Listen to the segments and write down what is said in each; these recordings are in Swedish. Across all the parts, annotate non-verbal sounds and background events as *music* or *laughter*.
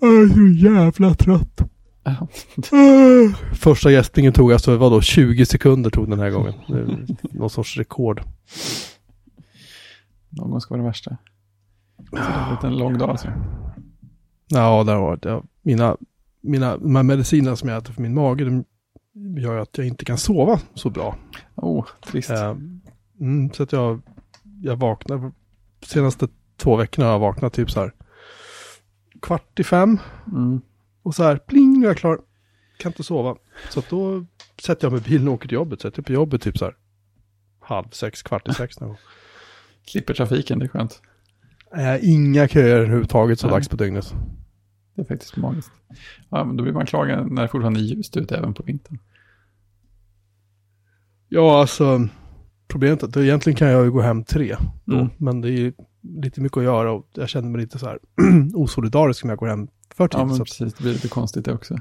Jag är så jävla trött. *laughs* Första gäspningen tog alltså, vadå, 20 sekunder tog den här gången. Någon sorts rekord. Någon gång ska vara det värsta. Så det har blivit en lång dag alltså. Ja, det har varit, ja, mina, mina, de här medicinerna som jag äter för min mage, de gör att jag inte kan sova så bra. Oh, trist. Eh, mm, så att jag, jag vaknar, senaste två veckorna har jag vaknat typ så här kvart i fem Mm. och så här pling, nu är jag klar. Kan inte sova. Så att då sätter jag mig i bilen och åker till jobbet. Sätter på jobbet typ så här halv sex, kvart i sex någon gång. Slipper trafiken, det är skönt. Eh, inga köer överhuvudtaget så Nej. dags på dygnet. Det är faktiskt magiskt. Ja, men då blir man klar när det fortfarande är ljust ute även på vintern. Ja, alltså problemet är att egentligen kan jag ju gå hem tre då. Mm. Men det är ju lite mycket att göra och jag känner mig lite så här *clears throat* osolidarisk om jag går hem för tidigt. Ja, men precis. Det blir lite konstigt det också.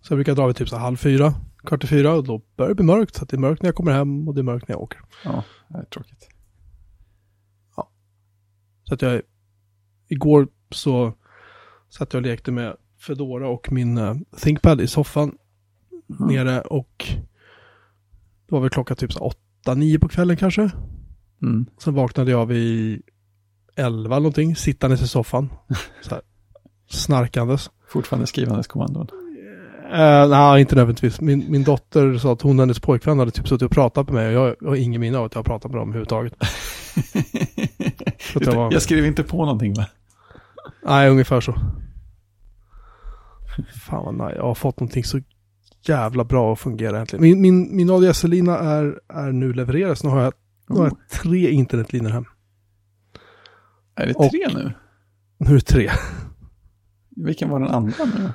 så jag brukar dra vid typ så halv fyra, kvart i fyra och då börjar det bli mörkt. Så det är mörkt när jag kommer hem och det är mörkt när jag åker. Ja, det är tråkigt. Så att jag, igår så satt jag och lekte med Fedora och min uh, ThinkPad i soffan Mm. nere och det var väl klockan typ så här åtta, nio på kvällen kanske. Mm. Sen vaknade jag vid elva någonting, sittandes i soffan. *laughs* Så här, snarkandes. Fortfarande skrivandes kommandon. Uh, Nej, inte nödvändigtvis. Min, min dotter sa att hon och hennes pojkvän hade typ suttit och pratat med mig och jag, jag har ingen minne av att jag har pratat med dem överhuvudtaget. *laughs* Jag var- Jag skrev inte på någonting va? Nej, ungefär så. Fan vad nej, jag har fått någonting så jävla bra att fungera egentligen. Min, min, min ADSL-lina är, är nu levererad, så nu har jag, nu har Oh. jag tre internetlinjer hem. Är det Och- tre nu? Nu är det tre. Vilken var den andra nu?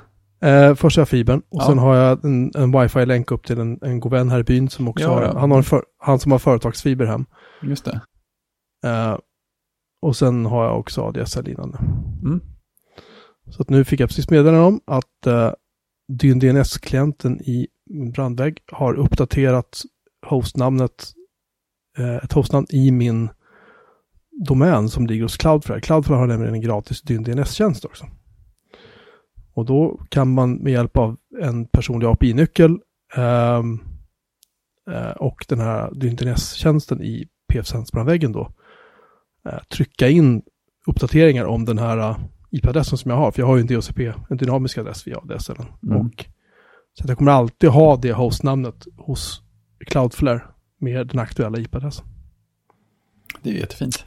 Eh, först har jag fibern och Ja. sen har jag en, en wifi-länk upp till en, en god vän här i byn som också Ja, har, ja. han, har för, han som har företagsfiber hem. Just det. Eh, och sen har jag också ADSL-linan nu. Mm. Så att nu fick jag precis meddelande om att uh, DNS-klienten i min brandvägg har uppdaterat hostnamnet, eh, ett hostnamn i min domän som ligger hos Cloudflare. Cloudflare har nämligen en gratis DNS-tjänst också. Och då kan man med hjälp av en personlig API-nyckel ehm, eh, och den här DNS-tjänsten i PFSense-brandväggen då eh, trycka in uppdateringar om den här eh, IP-adressen som jag har. För jag har ju en DHCP, en dynamisk adress via ADSL. Mm. Och, så jag kommer alltid ha det hostnamnet hos Cloudflare med den aktuella IP-adressen. Det är jättefint.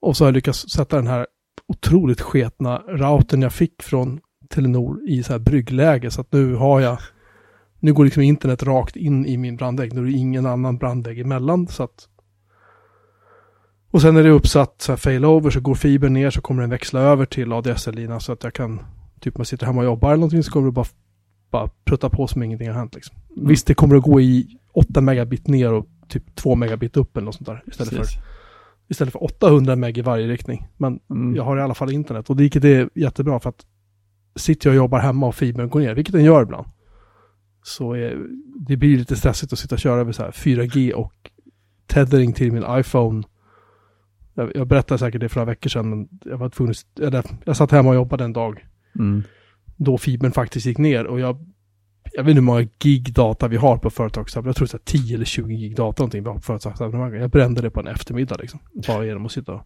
Och så har jag lyckats sätta den här otroligt sketna routern jag fick från Telenor i så här bryggläge. Så att nu har jag, nu går liksom internet rakt in i min brandvägg. Nu är det ingen annan brandvägg emellan. Så att, och sen är det uppsatt så här failover så går fibern ner så kommer den växla över till ADSL-linan så att jag kan, typ om jag sitter hemma och jobbar eller någonting så kommer det bara, bara prutta på som ingenting har hänt liksom. Mm. Visst, det kommer att gå i 8 megabit ner och typ 2 megabit upp eller något sånt där. Istället för istället för 800 meg i varje riktning. Men Mm. jag har i alla fall internet och vilket är jättebra för att sitter jag och jobbar hemma och fibern går ner, vilket den gör ibland, så är, det blir lite stressigt att sitta och köra över så här 4G och tethering till min iPhone. Jag, jag berättade säkert det för några veckor sedan, men jag var tvungen eller, jag satt hemma och jobbade en dag Mm. då fibern faktiskt gick ner och jag, jag vet inte hur många gig data vi har på företagsabonnemang. Jag tror det är 10 eller 20 gig data någonting vi har på företagsabonnemang. Jag brände det på en eftermiddag liksom. Bara genom att sitta,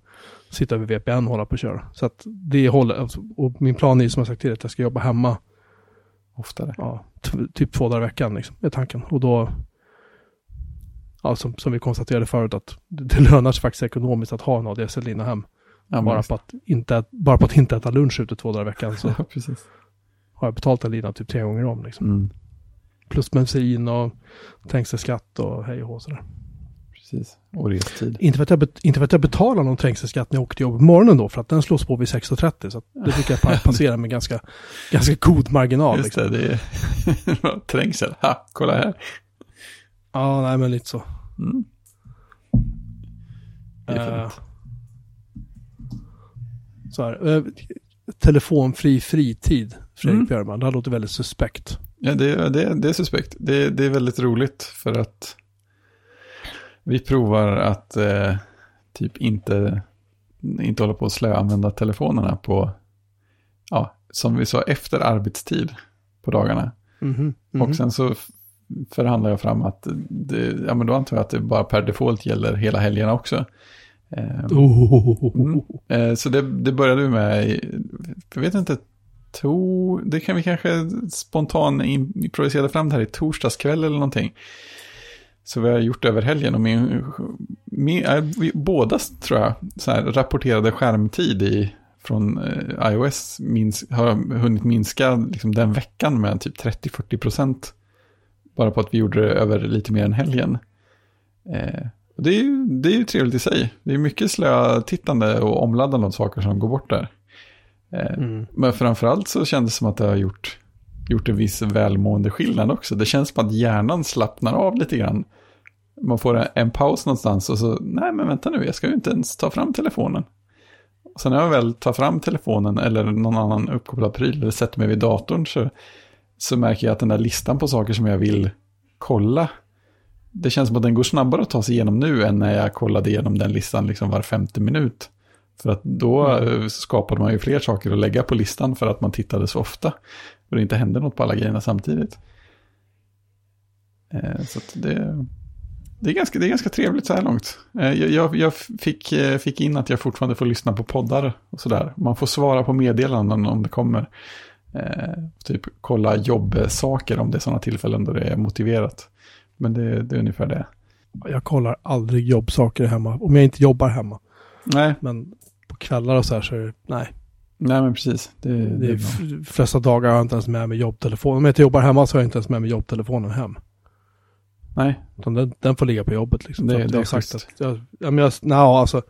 sitta över VPN och hålla på och köra. Så att det håller, alltså, och min plan är som jag sagt till att jag ska jobba hemma Oftare. ja, typ två dagar i veckan liksom, är tanken. Och då, ja, som, som vi konstaterade förut, att det, det lönar sig faktiskt ekonomiskt att ha en ADSL-lina hem. Ja, bara, på att inte, bara på att inte äta lunch ute två dagar i veckan så *laughs* Ja, har jag betalt en lina typ tre gånger om. Liksom. Mm. Plus bensin och trängselskatt och hej och hå sådär. Precis. Och restid. Inte för, att jag inte för att jag betalar någon trängselskatt när jag åker till jobbet på morgonen då, för att den slås på vid 6.30. Så det brukar jag pa- *laughs* passera med ganska, ganska god marginal. Just Liksom. det, *laughs* det är trängsel. Ha, kolla här. Ja, nej men lite så. Mm. Det är fint. så här, eh, telefonfri fritid, Fredrik Mm. Björman. Det här låter väldigt suspekt. Ja, det, det, det är suspekt. Det, det är väldigt roligt för att vi provar att eh, typ inte, inte hålla på att slöanvända telefonerna på, ja, som vi sa, efter arbetstid på dagarna. Mhm, mhm. Och sen så förhandlar jag fram att det, ja men då antar jag att det bara per default gäller hela helgerna också. Eh, Oh. Mm. Eh, Så det, det började vi med, jag vet inte, to, det kan vi kanske spontant in- improvisera fram det här i torsdagskväll eller någonting. Så vi har gjort över helgen och min, min äh, vi, båda tror jag så här, rapporterade skärmtid i, från eh, iOS minns, har hunnit minska liksom, den veckan med typ 30-40 procent. Bara på att vi gjorde det över lite mer än helgen. Eh, det är, ju, det är ju trevligt i sig. Det är mycket slötittande och omladdande av saker som går bort där. Eh, Mm. Men framförallt så kändes det som att det har gjort, gjort en viss välmående skillnad också. Det känns som att hjärnan slappnar av lite grann. Man får en, en paus någonstans och så, nej men vänta nu, jag ska ju inte ens ta fram telefonen. Och sen när jag väl tar fram telefonen eller någon annan uppkopplad pryl eller sätter mig vid datorn så, så märker jag att den där listan på saker som jag vill kolla, det känns som att den går snabbare att ta sig igenom nu än när jag kollade igenom den listan liksom var femte minut. För att då eh, skapade man ju fler saker att lägga på listan för att man tittade så ofta. Och det inte hände något på alla grejerna samtidigt. Eh, Så det, det, är ganska, det är ganska trevligt så här långt. Eh, Jag, jag, fick, fick in att jag fortfarande får lyssna på poddar och sådär. Man får svara på meddelanden om det kommer. Eh, Typ kolla jobbsaker om det är sådana tillfällen då det är motiverat. Men det, det är ungefär det. Jag kollar aldrig jobbsaker hemma. Om jag inte jobbar hemma. Nej, Men på kvällar och så här så är det, nej. nej men precis. Det, Det det är flesta dagar har jag inte ens med mig jobbtelefonen. Om jag inte jobbar hemma så har jag inte ens med mig jobbtelefonen hem. Nej, Utan den, den får ligga på jobbet liksom. Det- det jag är har sagt att, jag, ja, men jag, nej, alltså,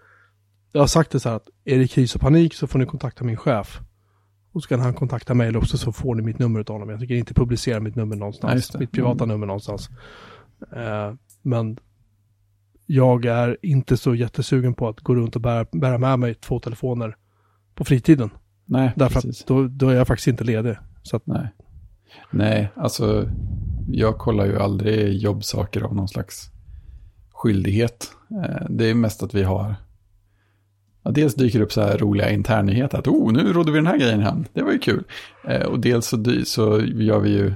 jag har sagt det så här att är det kris och panik så får ni kontakta min chef. Och så kan han kontakta mig också så får ni mitt nummer av honom. Jag tycker inte publicera mitt nummer någonstans. mitt privata Mm. nummer någonstans. Eh, men jag är inte så jättesugen på att gå runt och bära, bära med mig två telefoner på fritiden. nej, Därför precis. att då, då är jag faktiskt inte ledig. Så att, Nej. Nej, alltså jag kollar ju aldrig jobbsaker av någon slags skyldighet. Eh, Det är mest att vi har, ja, dels dyker det upp så här roliga internnyheter, att oh, nu rodde vi den här grejen hem, det var ju kul. Eh, Och dels så, så gör vi ju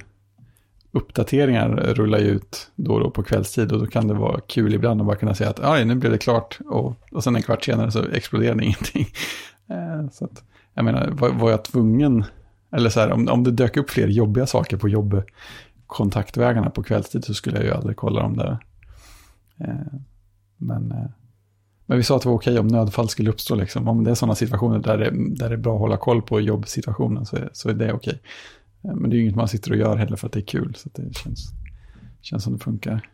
uppdateringar, rullar ju ut då och då på kvällstid och då kan det vara kul ibland att bara kunna säga att aj, nu blev det klart och, och sen en kvart senare så exploderade *laughs* ingenting. Eh, Så att, jag menar, var, var jag tvungen eller så här, om, om det dök upp fler jobbiga saker på jobbkontaktvägarna på kvällstid så skulle jag ju aldrig kolla dem där. Eh, men, eh, men vi sa att det var okej om nödfall skulle uppstå. Liksom. Om det är sådana situationer där det, där det är bra att hålla koll på jobbsituationen så är, så är det okej. Eh, men det är ju inget man sitter och gör heller för att det är kul. Så det känns, känns som det funkar.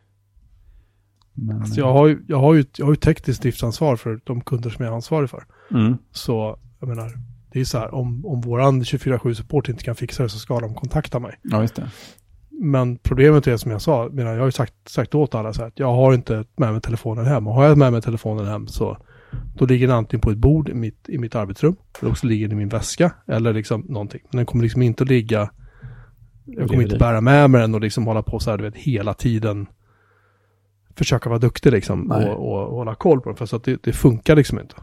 Men, alltså jag, har ju, jag, har ju, jag har ju tekniskt driftsansvar för de kunder som jag är ansvarig för. mm, Så jag menar, det är så här, om, om våran 24-7 support inte kan fixa det så ska de kontakta mig. ja, just det. Men problemet är som jag sa, menar, jag har ju sagt, sagt åt alla så här att jag har inte med mig telefonen hem. Och har jag med mig telefonen hem så då ligger den antingen på ett bord i mitt, i mitt arbetsrum, eller också ligger den i min väska, eller liksom någonting. Men den kommer liksom inte att ligga, jag kommer inte bära med mig den och liksom hålla på så här, du vet, hela tiden försöka vara duktig liksom och, och, och hålla koll på den. För så att det, det funkar liksom inte.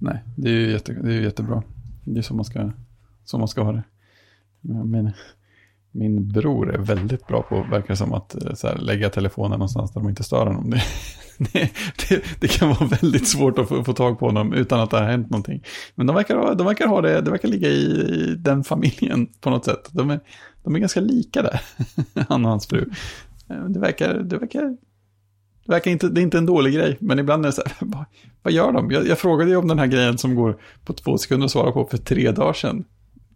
Nej, det är ju, jätte, det är jättebra. Det är så man ska, så man ska ha det. Men, min bror är väldigt bra på, verkar som, att eh, så här, lägga telefonen någonstans där de inte stör honom. *laughs* Det, det, det, det kan vara väldigt svårt att få, få tag på honom utan att det har hänt någonting. Men de verkar, de verkar ha det, det verkar ligga i, i den familjen på något sätt. De är, de är ganska lika där, *laughs* han och hans fru. Eh, det verkar, det verkar, det verkar inte, det är inte en dålig grej, men ibland är det så här, *laughs* vad, vad gör de? Jag, jag frågade ju om den här grejen som går på två sekunder att svara på för tre dagar sedan.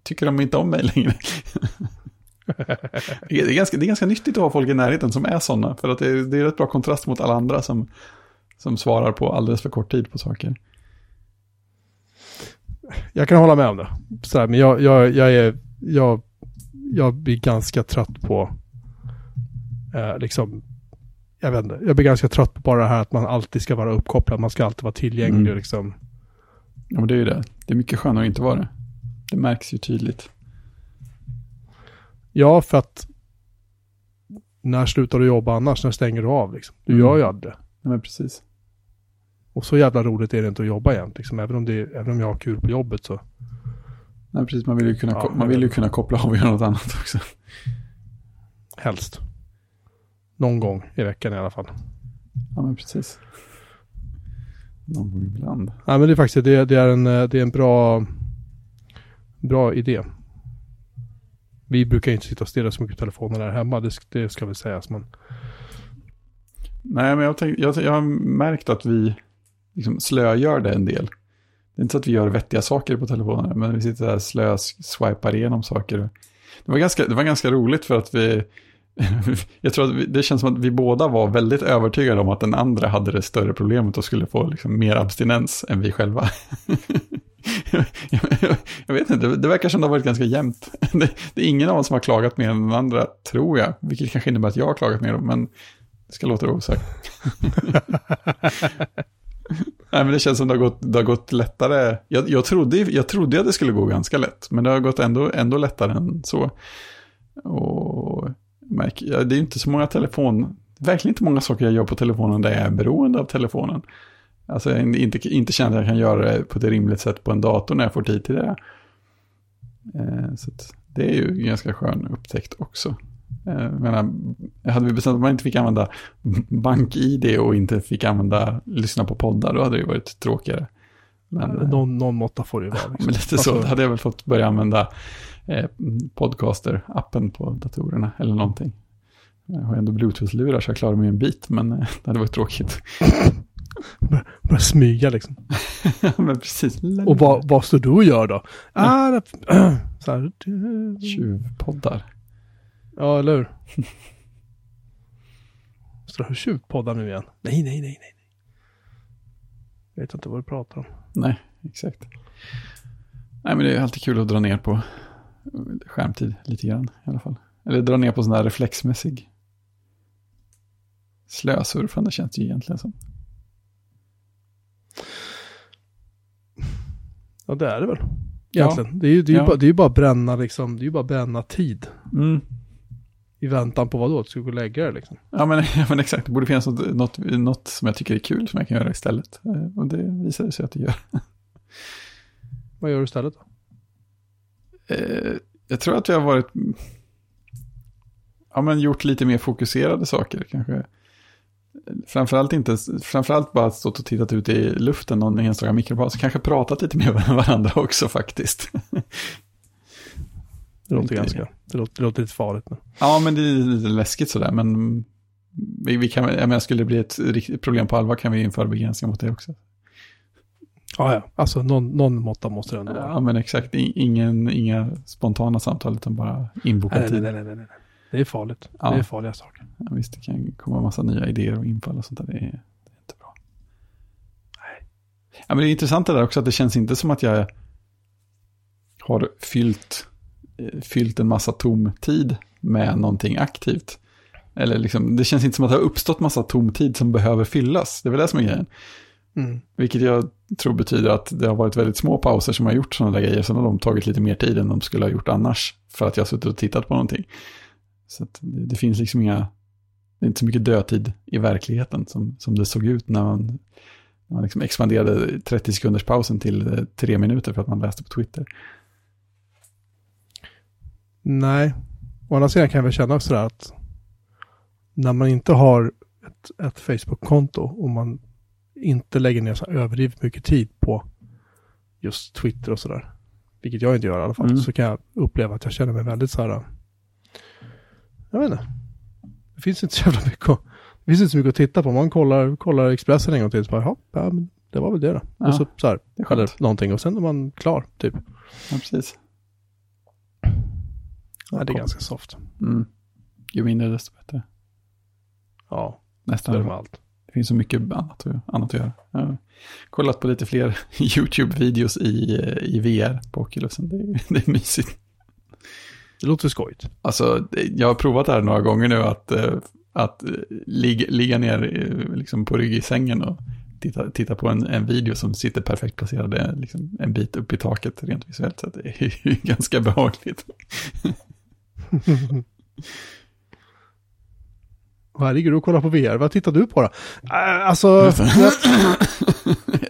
Tycker de inte om mig längre? Det, är ganska, det är ganska nyttigt att ha folk i närheten som är sådana, för att det, är- det är rätt bra kontrast mot alla andra som, som svarar på alldeles för kort tid på saker. Jag kan hålla med om det. Så här, men jag, jag, jag, är, jag, jag blir ganska trött på, eh, liksom, jag vet inte, jag blir ganska trött på bara det här att man alltid ska vara uppkopplad, man ska alltid vara tillgänglig Mm. liksom. Ja, men det är ju det. Det är mycket skönare att inte vara det. Det märks ju tydligt. Ja, för att när slutar du jobba annars? När stänger du av liksom? Du Mm. gör ju aldrig det. Ja, men precis. Och så jävla roligt är det inte att jobba jämt. Liksom. Även, om det, även om jag har kul på jobbet så. Nej, precis. Man vill ju kunna, Ja, man vill ju kunna koppla av och göra något annat också. Helst. Någon gång i veckan i alla fall. Ja, men precis. Någon gång ibland. Nej men det är faktiskt det, det är en, eh, det är en bra, bra idé. Vi brukar inte sitta och stirra så mycket på telefonen där hemma, det, det ska väl sägas. Men Nej, men jag, tänk, jag, jag har märkt att vi liksom slögör det en del. Det är inte så att vi gör vettiga saker på telefonen, men vi sitter där slö swipar igenom saker. Det var ganska, det var ganska roligt för att vi... *laughs* jag tror att vi, det känns som att vi båda var väldigt övertygade om att den andra hade det större problemet och skulle få liksom mer abstinens än vi själva. *laughs* jag vet inte, det, verkar som det har varit ganska jämnt. *laughs* Det, det är ingen av oss som har klagat mer än den andra, tror jag. Vilket kanske innebär att jag har klagat mer, men det ska låta osagt. *laughs* Nej, men det känns som det har gått, det har gått lättare. Jag, jag, trodde, jag trodde att det skulle gå ganska lätt, men det har gått ändå, ändå lättare än så. Och märk, ja, det är inte så många telefon, verkligen inte många saker jag gör på telefonen där jag är beroende av telefonen. Alltså jag inte, inte känner att jag kan göra det på ett rimligt sätt på en dator när jag får tid till det. Eh, så det är ju ganska skön upptäckt också. Eh, menar, hade vi bestämt att man inte fick använda bank-id och inte fick använda lyssna på poddar, då hade det ju varit tråkigare. Men, någon, någon måtta får det ju vara. *laughs* men Liksom. lite så, Alltså- då hade jag väl fått börja använda eh, podcaster-appen på datorerna eller någonting. Jag har ändå bluetooth-lurar så jag klarar mig en bit, men eh, det hade varit tråkigt. *laughs* Börja smyga liksom. *laughs* men precis. Och vad, vad står du och gör då? Ah, *clears throat* så här, du- Tjuvpoddar. Ja, eller hur? *laughs* Står du och tjuvpoddar nu igen? Nej, nej, nej, nej. nej. Jag vet inte vad du pratar om. Nej, exakt. Nej, men det är alltid kul att dra ner på skärmtid lite grann i alla fall. Eller dra ner på sån där reflexmässig slösurfande känns det ju egentligen som. Ja, det är det väl. Ja. Egentligen. Det är ju det är ju Ja. bara, det är bara bränna liksom, det är ju bara bränna tid. Mm. I väntan på vad då? Att du ska gå och lägga dig liksom. Ja, men, *laughs* ja, men exakt. Det borde finnas något, något, något som jag tycker är kul som jag kan göra istället. Eh, Och det visar sig att det gör. *laughs* Vad gör du istället då? Eh, jag tror att vi har varit... Ja, men gjort lite mer fokuserade saker kanske. Framförallt inte, framförallt bara stått och tittat ut i luften någon enstaka mikropaus. Kanske pratat lite med *laughs* varandra också faktiskt. Det låter ganska, det låter, det låter lite farligt. Men. Ja, men det är lite läskigt sådär. Men vi, vi kan, jag menar, skulle det bli ett riktigt problem på allvar kan vi införa begränsningar mot det också. Ja, ja. Alltså någon, någon måtta måste det ändå vara. Ja, men exakt. Ingen, inga spontana samtal utan bara inbokad Nej, nej, tid. nej, nej, nej, nej. Det är farligt. Ja. Det är farliga saker. Ja, visst, det kan komma en massa nya idéer och infall och sånt där. Det är, det är inte bra. Nej. Ja, men det är intressant det där också att det känns inte som att jag har fyllt, eh, fyllt en massa tom tid med någonting aktivt. Eller liksom, det känns inte som att det har uppstått massa tom tid som behöver fyllas. Det är väl det som är grejen. Mm. Vilket jag tror betyder att det har varit väldigt små pauser som har gjort sådana där grejer. Sen har de tagit lite mer tid än de skulle ha gjort annars. För att jag har suttit och tittat på någonting. Så det, det finns liksom inga, det är inte så mycket dödtid i verkligheten som, som det såg ut när man, när man liksom expanderade 30 sekunders pausen till eh, tre minuter för att man läste på Twitter. Nej, å andra sidan kan jag väl känna sådär att när man inte har ett, ett Facebook-konto och man inte lägger ner så överdrivet mycket tid på just Twitter och sådär, vilket jag inte gör i alla fall, Mm. så kan jag uppleva att jag känner mig väldigt så här, jag vet inte, det finns inte så jävla mycket att, det finns inte så mycket att titta på. Man kollar, kollar Expressen en gång till, så bara, "Jaha, ja, men det var väl det då. Ja, och så, så här, Det eller någonting, och sen är man klar, typ. Ja, precis. Ja, det är ganska soft. Mm. Ju mindre desto bättre. Ja, Nästan. det allt. Det finns så mycket annat, att- annat att göra. Jag har kollat på lite fler *laughs* YouTube-videos i, i VR på Oculusen. Det det är mysigt. Det låter skojigt. Alltså, jag har provat det här några gånger nu att, eh, att eh, ligga, ligga ner eh, liksom på rygg i sängen och titta, titta på en, en video som sitter perfekt placerad liksom en bit upp i taket rent visuellt. Så att det är ju *laughs* ganska behagligt. *laughs* Här ligger du och kollar på VR. Vad tittar du på då? Äh, alltså, *laughs*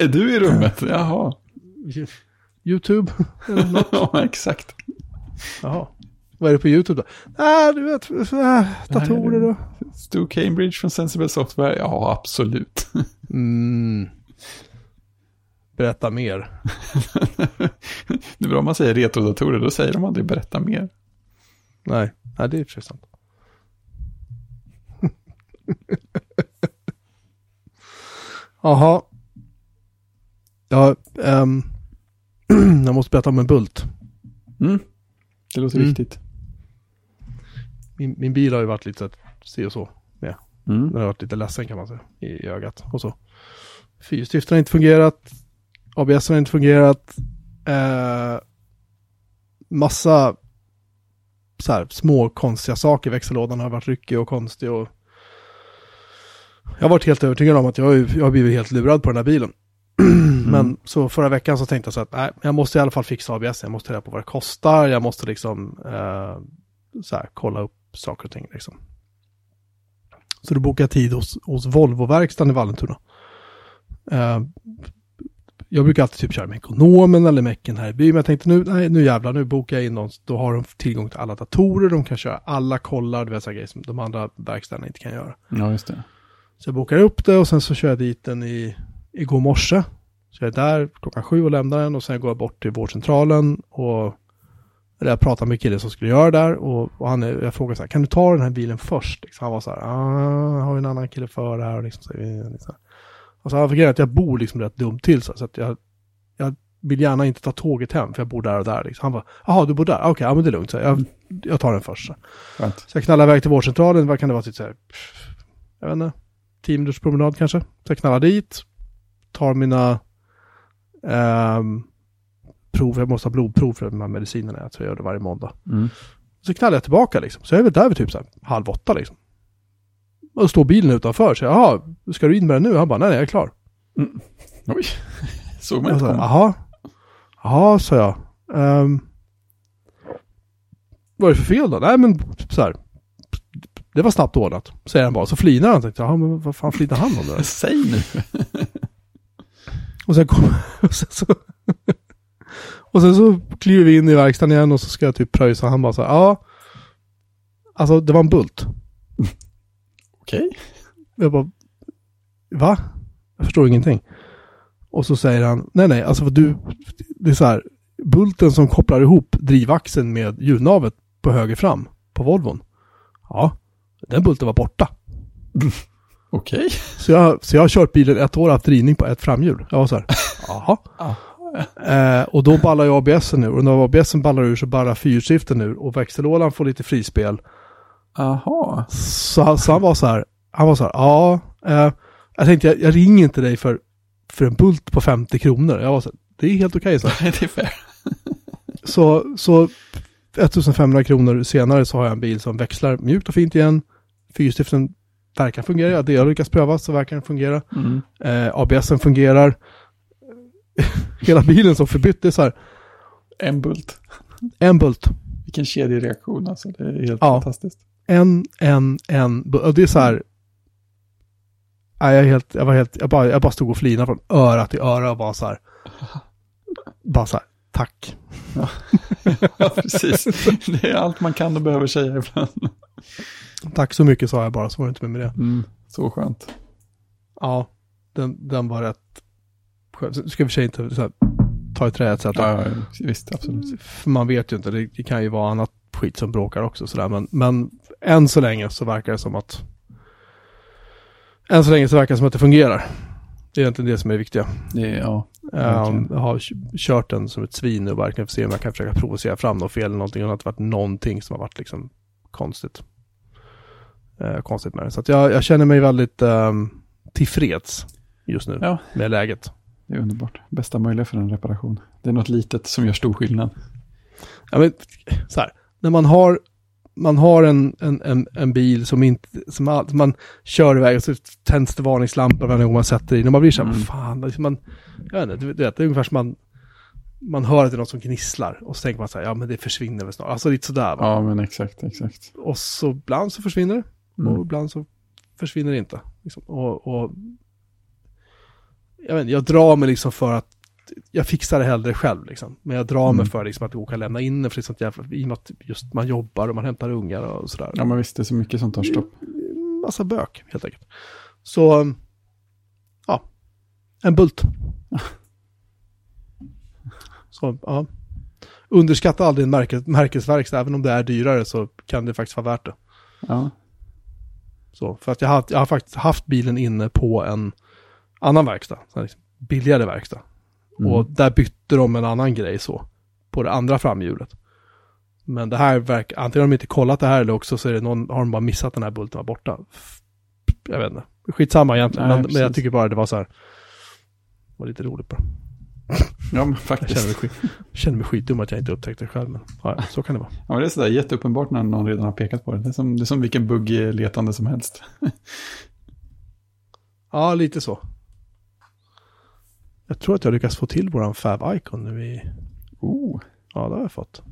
Är du i rummet? Jaha. YouTube? Ja, exakt. Jaha. Vad är det på YouTube då? Ah, du vet, äh, datorer då. Stu Cambridge från Sensible Software? Ja, absolut. *laughs* Mm. Berätta mer. *laughs* det är bra om man säger retrodatorer, då säger de aldrig berätta mer. Nej, Nej det är för sant. *laughs* Jaha. Ja, um, *clears throat* jag måste berätta om en bult. Mm. Det låter Mm. viktigt. Min, min bil har ju varit lite så att se och så med. Mm. Den har varit lite ledsen kan man säga i ögat och så. Fyrstiftaren har inte fungerat. ABS har inte fungerat. Eh, massa så här, små konstiga saker. Växellådan har varit ryckig och konstig och jag har varit helt övertygad om att jag, jag har blivit helt lurad på den här bilen. *clears throat* Men så förra veckan så tänkte jag så att nej, jag måste i alla fall fixa ABS. Jag måste reda på vad det kostar. Jag måste liksom eh, så här, kolla upp saker och ting liksom. Så då bokade jag tid hos, hos Volvo-verkstaden i Vallentuna. Eh, jag brukar alltid typ köra med ekonomen eller mecken här i byn, men jag tänkte nu, nej, nu jävlar, nu bokar jag in någon, då har de tillgång till alla datorer, de kan köra alla kollar, vet sådana grejer som de andra verkstäderna inte kan göra. Ja, just det. Så jag bokar upp det och sen så kör jag dit den i, igår morse. Så jag är där klockan sju och lämnar den och sen går jag bort till vårdcentralen och jag pratade med killen som skulle göra det där och, och han, jag frågade så här, kan du ta den här bilen först? Liksom, han var så här, ah, jag har ju en annan kille för det här och liksom så, liksom. Och så han fick att jag bor liksom rätt dumt till så, så att jag, jag vill gärna inte ta tåget hem för jag bor där och där. Liksom. Han bara, jaha du bor där, okej, ja men det är lugnt, så jag, jag tar den först. Så. Så jag knallar iväg till vårdcentralen, vad kan det vara, typ så här, jag vet inte, 10 minuters promenad kanske. Så jag knallar dit, tar mina ehm, prov, jag måste ha blodprov för de här medicinerna, jag tror jag gör det varje måndag. Mm. Så knallar jag tillbaka liksom, så jag är väl där vid typ så här, halv åtta liksom. Och står bilen utanför, så jag, jaha, ska du in med den nu? Han bara, nej, nej, jag är klar. Oj, *laughs* såg man inte komma. jaha, jaha, sa jag. Um, vad är det för fel då? Nej, men så här, det var snabbt ordnat, säger han bara. Så flinar han, tänkte jag, men vad fan flinar han om det? *laughs* Säg nu. Och sen kom, *laughs* och sen så, och sen så kliver vi in i verkstaden igen och så ska jag typ pröjsa. Han bara så här, ja, alltså det var en bult. *laughs* Okej. Jag bara, va? Jag förstår ingenting. Och så säger han, nej nej, alltså du, det är så här, bulten som kopplar ihop drivaxeln med hjulnavet på höger fram på Volvon. Ja, den bulten var borta. *laughs* Okej. Så jag, så jag har kört bilen ett år och haft drivning på ett framhjul. Jag var så här, *laughs* jaha. Eh, och då ballar ju ABSen ur. Och när ABSen ballar ur så ballar fyrskiften ur. Och växellådan får lite frispel. Aha. Så, han- så han var så här, han var så här, ja, eh, jag tänkte jag, jag ringer inte dig för, för en bult på 50 kronor. Jag var så här, det är helt okej här. *laughs* det är fair. Så, så 1500 kronor senare så har jag en bil som växlar mjukt och fint igen. Fyrstiften verkar fungera, det jag lyckats pröva så verkar den fungera. Mm. Eh, ABSen fungerar. *laughs* Hela bilen som förbytt, det är så här, En bult. en bult. Vilken kedjereaktion alltså. Det är helt Ja. fantastiskt. En, en, en. Och det är så här. Nej, jag, helt, jag var helt, jag bara, jag bara stod och flinade från öra till öra och bara så här. Bara så här, tack. *laughs* Ja, precis. Det är allt man kan och behöver säga ibland. Tack så mycket sa jag bara, så var det inte mer med det. Mm. Så skönt. Ja, den, den var rätt Så Ska vi för sig inte så här, ta i trä etc. Ja, ja, visst, absolut. Man vet ju inte, det, kan ju vara annat skit som bråkar också sådär. Men, men än så länge så verkar det som att än så länge så verkar det som att det fungerar. Det är egentligen det som är det viktiga. Det ja. Um, jag har kört den som ett svin och verkligen se om jag kan försöka provocera fram något fel eller någonting. Och det har inte varit någonting som har varit liksom konstigt. Eh, konstigt med det. Så att jag, jag känner mig väldigt um, tillfreds just nu Ja. med läget. Det är underbart. Bästa möjliga för en reparation. Det är något litet som gör stor skillnad. Ja, men, så här, när man har, man har en, en, en, en bil som inte, som all, som man kör iväg och så tänds det varningslampor varje gång man sätter in och man blir så här, Mm. fan, man, jag vet inte, du vet, det är ungefär som man, man hör att det är något som gnisslar och så tänker man så här, ja men det försvinner väl snart, alltså lite sådär va. Ja, men exakt, exakt. Och så ibland så försvinner det och Mm. ibland så försvinner det inte. Liksom. Och, och jag, vet, jag drar mig liksom för att jag fixar det hellre själv liksom. Men jag drar mig Mm. för liksom att åka och lämna in det för sånt jävla, i och med att just man jobbar och man hämtar ungar och sådär. Ja, men visst, det är så mycket som tar stopp. Massa bök helt enkelt. Så, ja, en bult. *laughs* Så, ja. Underskatta aldrig en märkes, märkesverkstad, även om det är dyrare så kan det faktiskt vara värt det. Ja, Så, för att jag har, jag har faktiskt haft bilen inne på en annan verkstad, liksom billigare verkstad. Mm. Och där bytte de en annan grej så, på det andra framhjulet. Men det här verkar, antingen har de inte kollat det här eller också så är det någon, har de bara missat den här bulten var borta. Jag vet inte, skitsamma egentligen, Nej, men, men jag tycker bara det var så här, det var lite roligt bara. ja men Jag faktiskt. känner mig, skit, känner mig skitdum att jag inte upptäckte det själv, men ja, så kan det vara. Ja, men det är sådär jätteuppenbart när någon redan har pekat på det. Det är som, det är som vilken bugg i letande som helst. Ja, lite så. Jag tror att jag lyckas få till våran Fab Icon nu i Oh, Ja, det har jag fått.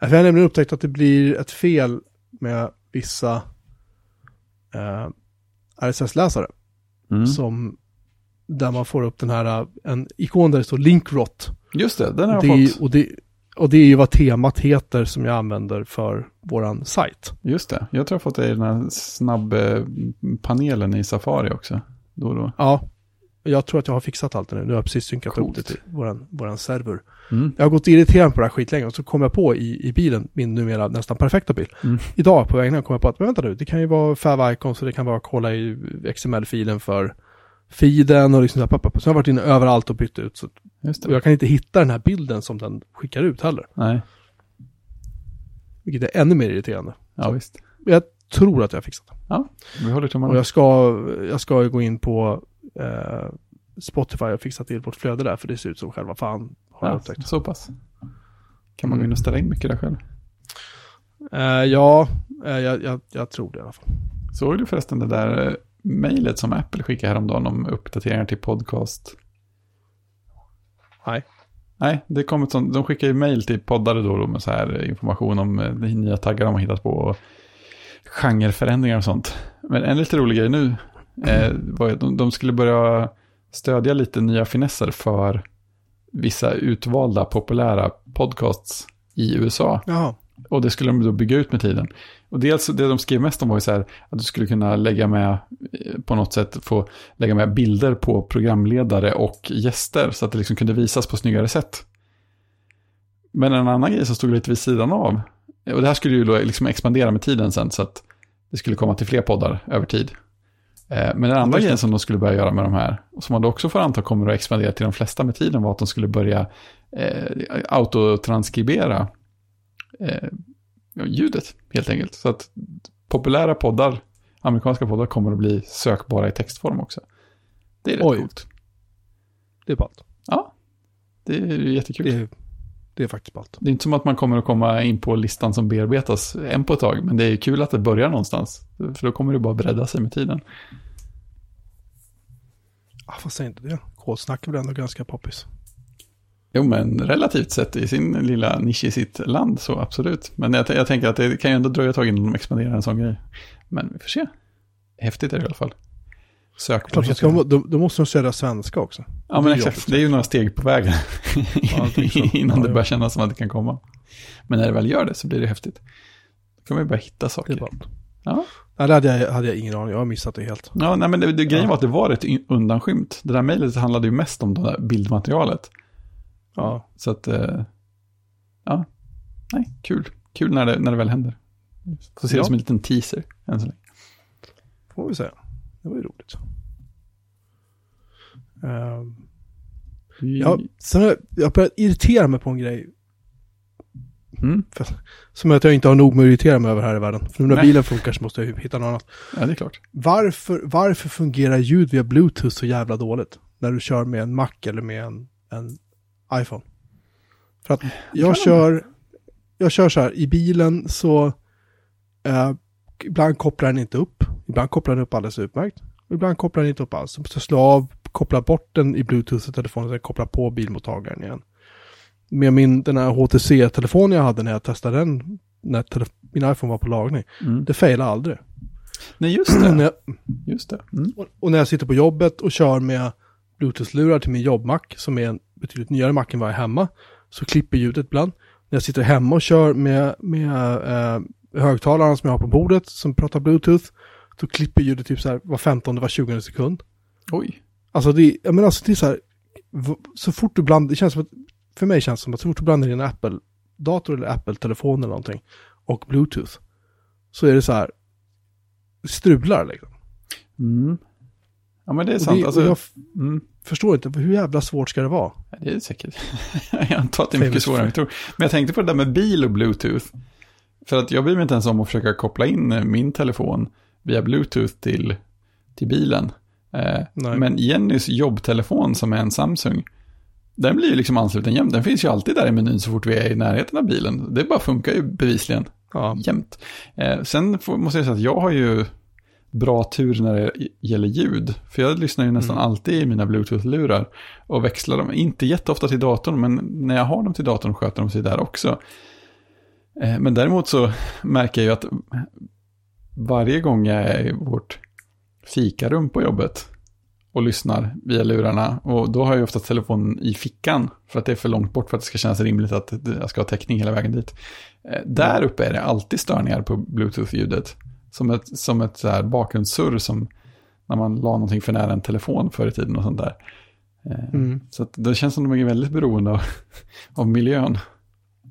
Jag har nämligen upptäckt att det blir ett fel med vissa eh, RSS-läsare. mm. Som, där man får upp den här, eh, en ikon där det står Linkrot. Just det, den har jag det, fått. och, det, och det är ju vad temat heter som jag använder för våran sajt. Just det, jag tror jag har fått det i den här snabbpanelen i Safari också. Då då. Ja, jag tror att jag har fixat allt det nu. Nu har jag precis synkat Coolt. upp det till våran, våran server. Mm. Jag har gått irriterad på det här skitlänge och så kom jag på i, i bilen, min numera nästan perfekta bil. Mm. Idag på vägen kom jag på att, men vänta nu, det kan ju vara Fav Icons så det kan vara kolla i XML-filen för feeden och liksom så här, pappa. Så jag har varit inne överallt och bytt ut. Så, och jag kan inte hitta den här bilden som den skickar ut heller. Nej, Vilket är ännu mer irriterande. ja visst. Men Jag tror att jag har fixat det. Ja, vi håller Och tummarna. jag ska, jag ska gå in på eh, Spotify och fixa till vårt flöde där, för det ser ut som själva fan har Ja, upptäckt. så pass. Kan man gå Mm. in och ställa in mycket där själv. Eh, ja, eh, jag, jag, jag tror det i alla fall. Såg du förresten det där eh, mejlet som Apple skickade häromdagen om uppdateringar till podcast? Nej. Nej, det kom ett sånt, de skickar ju mejl till poddare då, då med så här information om eh, nya taggar de har hittat på och genreförändringar och sånt. Men en lite rolig grej nu eh, de skulle börja stödja lite nya finesser för vissa utvalda populära podcasts i USA. Jaha. Och det skulle de då bygga ut med tiden. Och dels det de skrev mest om var ju så här att du skulle kunna lägga med eh, på något sätt få lägga med bilder på programledare och gäster så att det liksom kunde visas på snyggare sätt. Men en annan grej som stod lite vid sidan av, och det här skulle ju då liksom expandera med tiden sen så att det skulle komma till fler poddar över tid. Eh, Men den andra grejen som de skulle börja göra med de här, och som man då också får anta kommer att expandera till de flesta med tiden, var att de skulle börja eh, autotranskribera eh, ljudet helt enkelt. Så att populära poddar, amerikanska poddar, kommer att bli sökbara i textform också. Det är rätt Oj. coolt. Det är ballt. Ja, det är jättekul. Det... är, det är faktiskt ballt. är inte som att man kommer att komma in på listan som bearbetas en på ett tag, men det är kul att det börjar någonstans. För då kommer det bara bredda sig med tiden. Ah, vad säger inte det? Kodsnack är väl ändå ganska poppis. Jo, men relativt sett i sin lilla nisch i sitt land så absolut. Men jag, jag tänker att det kan ju ändå dröja ett tag innan de expanderar en sån grej. Men vi får se. Häftigt är det i alla fall. Ska de, då, då måste de stödja svenska också. Ja, men Det är exakt. jobbigt. Det är ju några steg på vägen *laughs* innan Ja, det ja. börjar kännas som att det kan komma. Men när det väl gör det så blir det häftigt. Då kan man ju börja hitta Det är saker. ballt. Ja. Nej, det hade jag, hade jag ingen aning Jag har missat det helt. Ja, nej, men det, det, grejen Ja. var att det var rätt in- undanskymt. Det där mejlet handlade ju mest om det där bildmaterialet. Ja, Så att, eh, ja, nej, kul. Kul när det, när det väl händer. Får se Ja. det som en liten teaser än så länge. får vi säga. Det var ju roligt. Ehm, ja, sen har jag, jag börjat irritera mig på en grej. Mm, Som att jag inte har nog med att irritera mig över här i världen. För nu när Nej. bilen funkar så måste jag hitta något annat. ja, det är klart. Varför, varför fungerar ljud via Bluetooth så jävla dåligt? När du kör med en Mac eller med en, en iPhone. För att jag kör, jag kör så här, i bilen så eh, ibland kopplar den inte upp. Ibland kopplar den upp alldeles utmärkt. Och ibland kopplar den inte upp alls. Så slå av, koppla bort den i Bluetooth i telefonen och koppla på bilmottagaren igen. Med min, den här HTC-telefonen jag hade när jag testade den, när min iPhone var på lagning. Mm. Det failade aldrig. Nej, just det. *clears throat* jag, Just det. Mm. och, och när jag sitter på jobbet och kör med Bluetooth-lurar till min jobbmack som är en betydligt nyare mack än vad jag är hemma. Så klipper ljudet ibland. När jag sitter hemma och kör med, med eh, högtalaren som jag har på bordet som pratar Bluetooth. Då klipper ljudet typ så här var 15 var 20 sekund. Oj. Alltså det, jag menar, alltså det är så här, så fort du blandar, det känns som att, för mig känns det som att så fort du blandar in en Apple-dator eller Apple-telefon eller någonting och Bluetooth så är det så här, strular liksom. Mm. Ja men det är sant. Det, alltså, jag mm. förstår inte, hur jävla svårt ska det vara? Det är säkert. *laughs* jag antar att det är mycket svårare än jag tror. Men jag tänkte på det där med bil och Bluetooth. För att jag bryr mig inte ens om att försöka koppla in min telefon via Bluetooth till, till bilen. Eh, men Jennys jobbtelefon som är en Samsung, den blir ju liksom ansluten jämt. Den finns ju alltid där i menyn så fort vi är i närheten av bilen. Det bara funkar ju bevisligen ja. jämt. Eh, sen får, måste jag säga att jag har ju bra tur när det gäller ljud. För jag lyssnar ju nästan mm. alltid i mina Bluetooth-lurar och växlar dem. Inte jätteofta till datorn, men när jag har dem till datorn sköter de sig där också. Eh, men däremot så märker jag ju att varje gång jag är i vårt fikarum på jobbet och lyssnar via lurarna. Och då har jag ofta telefonen i fickan för att det är för långt bort för att det ska kännas rimligt att jag ska ha täckning hela vägen dit. Eh, där uppe är det alltid störningar på bluetooth-ljudet. Som ett, som ett så bakgrundssurr som när man la någonting för nära en telefon förr i tiden och sånt där. Eh, mm. Så det känns som att de är väldigt beroende av, *laughs* av miljön.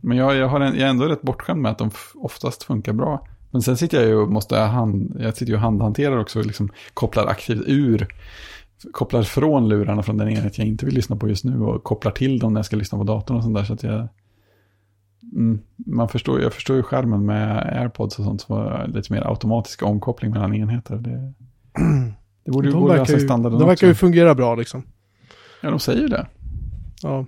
Men jag, jag, har en, jag är ändå rätt bortskämd med att de oftast funkar bra. Men sen sitter jag ju och måste hand, jag sitter ju och handhanterar också, liksom kopplar aktivt ur, kopplar från lurarna från den enhet jag inte vill lyssna på just nu och kopplar till dem när jag ska lyssna på datorn och sånt där. Så att jag, mm, man förstår, jag förstår ju skärmen med airpods och sånt som var lite mer automatisk omkoppling mellan enheter. Det, *clears throat* det borde ju de gå att lösa standarden De verkar också. ju fungera bra liksom. Ja, de säger det. Ja.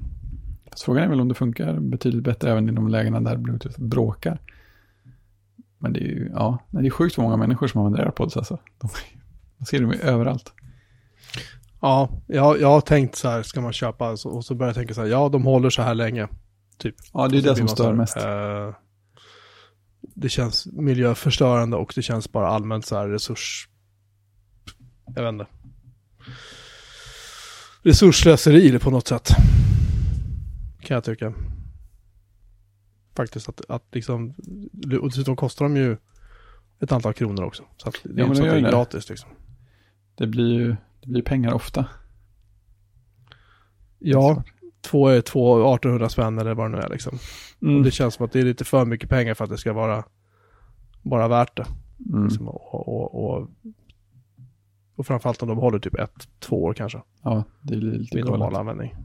Fast frågan är väl om det funkar betydligt bättre även i de lägena där Bluetooth bråkar. Men det är ju, ja, det är sjukt många människor som använder AirPods alltså. De, man ser dem ju överallt. Ja, jag, jag har tänkt så här, ska man köpa, och så börjar jag tänka så här, ja de håller så här länge. Typ. Ja, det är det som stör mest. Uh, det känns miljöförstörande och det känns bara allmänt så här resurs... Jag vet inte. Resursslöseri på något sätt. Kan jag tycka. Faktiskt att, att liksom, och dessutom kostar de ju ett antal kronor också. Så att det är ja, inte så att det är gratis liksom. Det blir ju det blir pengar ofta. Ja, två är två 1800 spänn eller vad det nu är liksom. Mm. Och det känns som att det är lite för mycket pengar för att det ska vara bara värt det. Mm. Liksom, och, och, och, och framförallt om de håller typ ett, två år kanske. Ja, det blir lite Vid normal användning.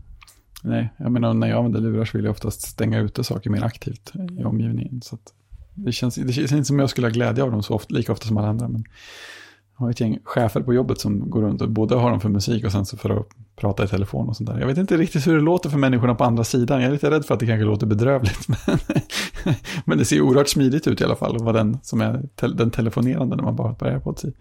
Nej, jag menar när jag använder lurar så vill jag oftast stänga ute saker mer aktivt i omgivningen. Så det, känns, det känns inte som jag skulle ha glädje av dem så ofta, lika ofta som alla andra. Men jag har ett gäng chefer på jobbet som går runt och både har dem för musik och sen så för att prata i telefon och sånt där. Jag vet inte riktigt hur det låter för människorna på andra sidan. Jag är lite rädd för att det kanske låter bedrövligt. *laughs* Men, men det ser oerhört smidigt ut i alla fall. att vara den som är te den telefonerande när man bara har ett par airpods i.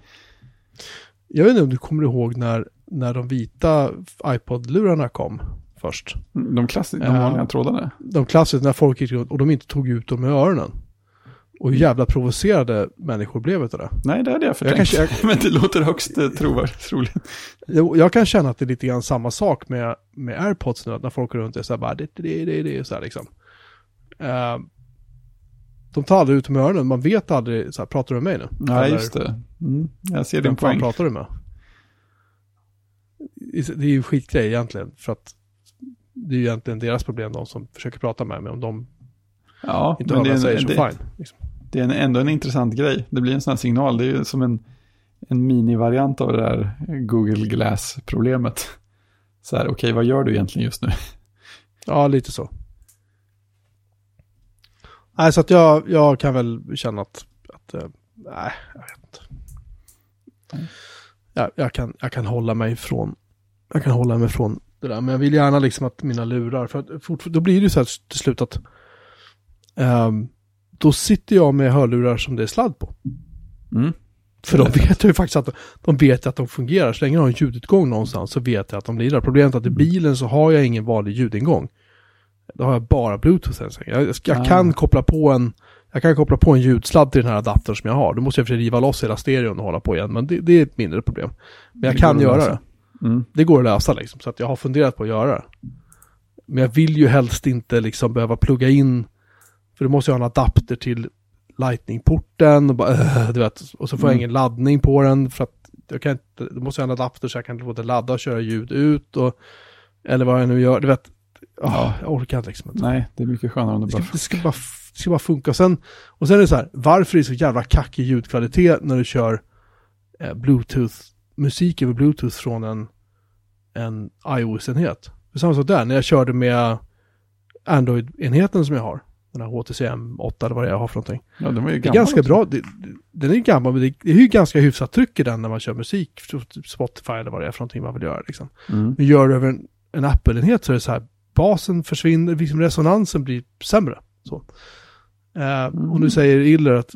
Jag vet inte om du kommer ihåg när, när de vita iPod-lurarna kom först. De klassiska, de vanliga uh, trådade? De klassiska, när folk gick runt och de inte tog ut dem med öronen. Och hur jävla provocerade människor blev av det. Nej, det hade jag förtänkt. Jag kan, jag, *laughs* men det låter högst eh, trovärdigt. Jag, jag kan känna att det är lite grann samma sak med, med airpods nu, när folk går runt och säger bara det, det, det, det, så här liksom. Uh, de tar aldrig ut med öronen, man vet aldrig, så här, pratar du med mig nu? Nej, just det. Mm, jag ser din poäng. pratar du med? Det är ju skitgrej egentligen, för att det är ju egentligen deras problem, de som försöker prata med mig, om de ja, inte hör vad jag säger så det, fine. Liksom det är en, ändå en intressant grej. Det blir en sån här signal. Det är ju som en, en minivariant av det där Google Glass-problemet. Så här, okej, okay, vad gör du egentligen just nu? *laughs* Ja, lite så. Nej, så att jag, jag kan väl känna att, att äh, nej, jag vet inte. Jag, jag, kan, jag kan hålla mig från, jag kan hålla mig från det där. Men jag vill gärna liksom att mina lurar, för att fort, då blir det ju så här till slut att um, då sitter jag med hörlurar som det är sladd på. Mm. För de vet ju faktiskt att de vet att de fungerar. Så länge de har en ljudutgång någonstans så vet jag att de lirar. Problemet är att i bilen så har jag ingen vanlig ljudingång. Då har jag bara bluetooth. Jag, jag ah. kan koppla på en jag kan koppla på en ljudsladd till den här adaptern som jag har. Då måste jag försöka riva loss hela stereon och hålla på igen. Men det, det är ett mindre problem. Men jag kan göra det. Mm. Det går att lösa liksom, så att jag har funderat på att göra det. Men jag vill ju helst inte liksom behöva plugga in, för då måste jag ha en adapter till Lightning-porten och, bara, äh, *laughs* du vet, och så får jag Mm. ingen laddning på den för att jag kan inte, då måste jag ha en adapter så jag kan både ladda och köra ljud ut och, eller vad jag nu gör, du vet, Ja. jag orkar inte liksom inte. Nej, det är mycket skönare om det Det bara... ska, det ska, bara, det ska bara funka. Och sen, och sen är det så här, varför är det så jävla kackig ljudkvalitet när du kör eh, Bluetooth-musik över Bluetooth från en, en iOS-enhet? Är samma sak där, när jag körde med Android-enheten som jag har, den här HTCM 8 eller vad det är jag har för någonting. Ja, den var ju Det är gammal ganska också. bra, det, den är ju gammal, men det, det är ju ganska hyfsat tryck i den när man kör musik, typ Spotify eller vad det är för någonting man vill göra liksom. Mm. Men gör du över en, en Apple-enhet så är det så här, basen försvinner, liksom resonansen blir sämre. Så. Eh, Och nu säger Iller att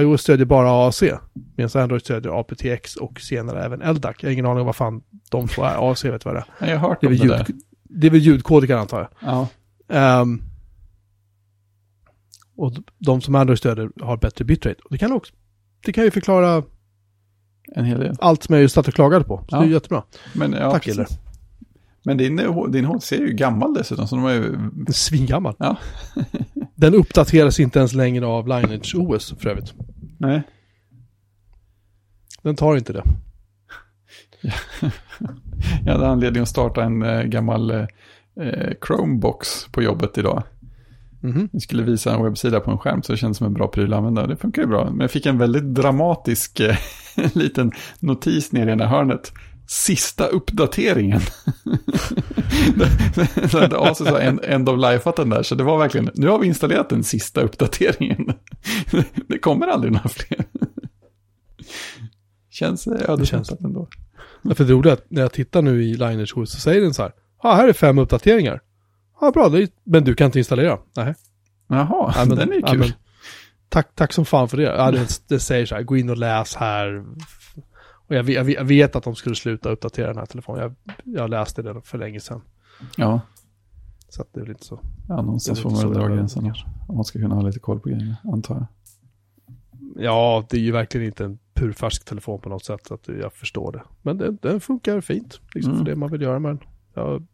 iOS stödjer bara AAC, medan Android stödjer aptX och senare även LDAC. Jag har ingen aning om vad fan de två är, AAC vet vad det är. Ja, jag har hört Det är om väl, det ljud, där. det är väl ljudkodiker antar jag. Ja. Ehm, och de som Android stödjer har bättre bitrate. Och det kan också, det kan ju förklara En hel del. allt som jag just satt och klagade på. Så Ja. det är jättebra. Men, ja, Tack, precis. Iller. Men din, din HTC är ju gammal dessutom, så de har ju... Är svingammal. Ja. *laughs* *laughs* Den uppdateras inte ens längre av Lineage OS för övrigt. Nej. Den tar inte det. *laughs* Jag hade anledning att starta en eh, gammal eh, eh, Chromebox på jobbet idag. Mhm. Vi skulle visa en webbsida på en skärm så det kändes som en bra pryl att använda. Det funkar ju bra. Men jag fick en väldigt dramatisk eh, liten notis nere i ena hörnet. Sista uppdateringen. *laughs* Så hade har en end of life den där. Så det var verkligen, nu har vi installerat den sista uppdateringen. *laughs* Det kommer aldrig några fler. Känns ödesmättat ändå. Ja, för det roliga är att när jag tittar nu i Lineage OS så säger den så här. Ja, här är fem uppdateringar. Ja, bra, det är, men du kan inte installera. Nej. Jaha, Ja, men, den är ju ja, kul. men, tack, tack som fan för det. Ja, det, det säger så här, gå in och läs här. Och jag vet, jag jag vet att de skulle sluta uppdatera den här telefonen. Jag, jag läste det för länge sedan. Ja, Så att det är väl inte så. ja någonstans får man väl dra gränsen här. Om man ska kunna ha lite koll på grejerna, antar jag. Ja, det är ju verkligen inte en purfärsk telefon på något sätt. Så att jag förstår det. Men den, den funkar fint. Liksom Mm. för det man vill göra med den. Jag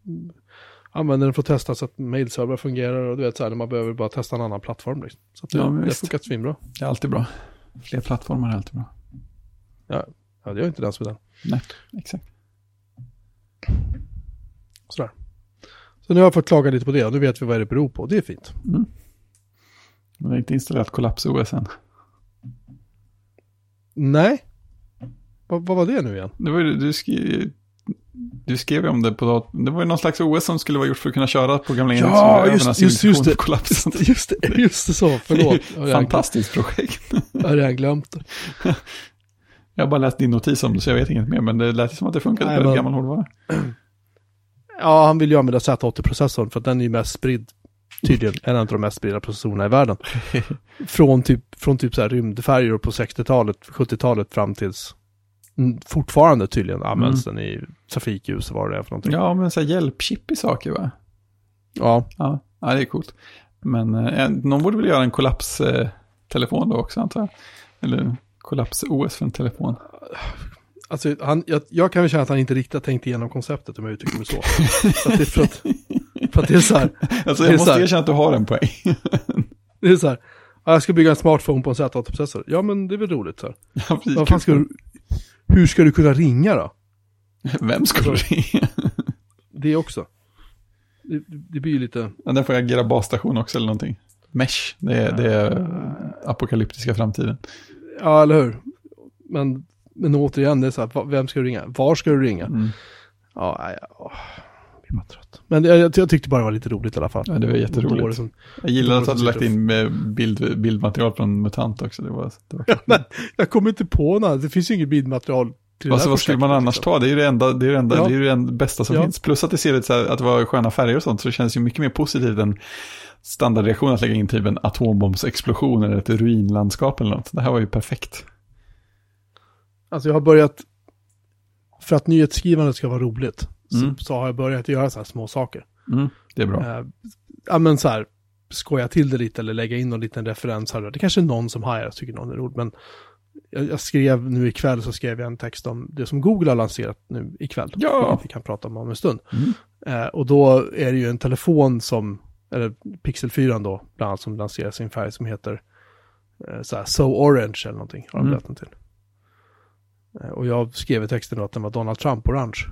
använder den för att testa så att mailserver fungerar. Och du vet så här, man behöver bara testa en annan plattform. Liksom. Så att det, Ja, det funkat svinbra. Det är alltid bra. Fler plattformar är alltid bra. Ja, jag är inte den som är den. Nej, exakt. Sådär. Så nu har jag fått klaga lite på det och nu vet vi vad det beror på. Det är fint. Mm. Men det är inte installerat Kollaps-OS än. Nej. Vad, var det nu igen? Det var du, skrev, du skrev ju om det på datorn. Det var ju någon slags OS som skulle vara gjort för att kunna köra på gamla Ja, just- just- just det. Kollaps. *laughs* Just det, just det så. Förlåt. *laughs* Fantastiskt projekt. *laughs* Jag har redan glömt det. Jag har bara läst din notis om det så jag vet inget mer. Men det lät som att det funkade på men- ett gammal hårdvara. *clears throat* Ja, han vill ju använda Z80-processorn för att den är ju mest spridd. Tydligen en av de mest spridda processorerna i världen. *laughs* från typ, från typ så här rymdfärjor på 60-talet, 70-talet fram tills mm, fortfarande tydligen används den i trafikljus och vad det är för någonting. Ja, men så här hjälpchip i saker va? Ja, Ja, ja det är coolt. Men eh, någon borde väl göra en kollaps-telefon då också antar jag. Eller kollaps-OS för en telefon. alltså han, jag, jag kan väl känna att han inte riktigt har tänkt igenom konceptet om jag uttrycker mig så. för, att det, för, att, för att det är så här, Alltså jag måste här- erkänna att du har en poäng. det är så här, ja, jag ska bygga en smartphone på en Z80-processor. Ja, men det är väl roligt så här. Ja, precis. Vad fan ska du, hur ska du kunna ringa då? Vem ska du ringa? Det också. Det, det blir ju lite... Ja, den får jag agera basstation också eller någonting. Mesh, det är, det är apokalyptiska framtiden. Ja, eller hur? Men, men återigen, det är så här, vem ska du ringa? Var ska du ringa? Mm. Ja, nej, åh, jag bara trött. Men jag, jag, jag tyckte bara det var lite roligt i alla fall. Ja, det var jätteroligt. som- Jag gillar att du hade lagt in med bild, bildmaterial från MUTANT också. Det var, det var Ja, men jag kommer inte på något, det finns ju inget bildmaterial Alltså, vad skulle man annars liksom. ta? Det är ju det enda, det är det enda, Ja. det är det bästa som Ja. finns. Plus att det ser ut så här, att det var sköna färger och sånt, så det känns ju mycket mer positivt än standardreaktion att lägga in typ en atombombsexplosion eller ett ruinlandskap eller något. Det här var ju perfekt. Alltså jag har börjat, för att nyhetsskrivandet ska vara roligt, Mm. så, så har jag börjat göra så här små saker. Mm, det är bra. Eh, ja men så här, skoja till det lite eller lägga in någon liten referens här. Det kanske är någon som hajar, tycker någon är roligt, men jag, jag skrev nu ikväll så skrev jag en text om det som Google har lanserat nu ikväll. Ja. Vi kan prata om om en stund. Mm. Eh, och då är det ju en telefon som, eller Pixel 4 då, bland annat som lanserar sin färg som heter eh, så här, So Orange eller någonting, har de Mm. den till. Eh, och jag skrev i texten då att den var Donald Trump orange.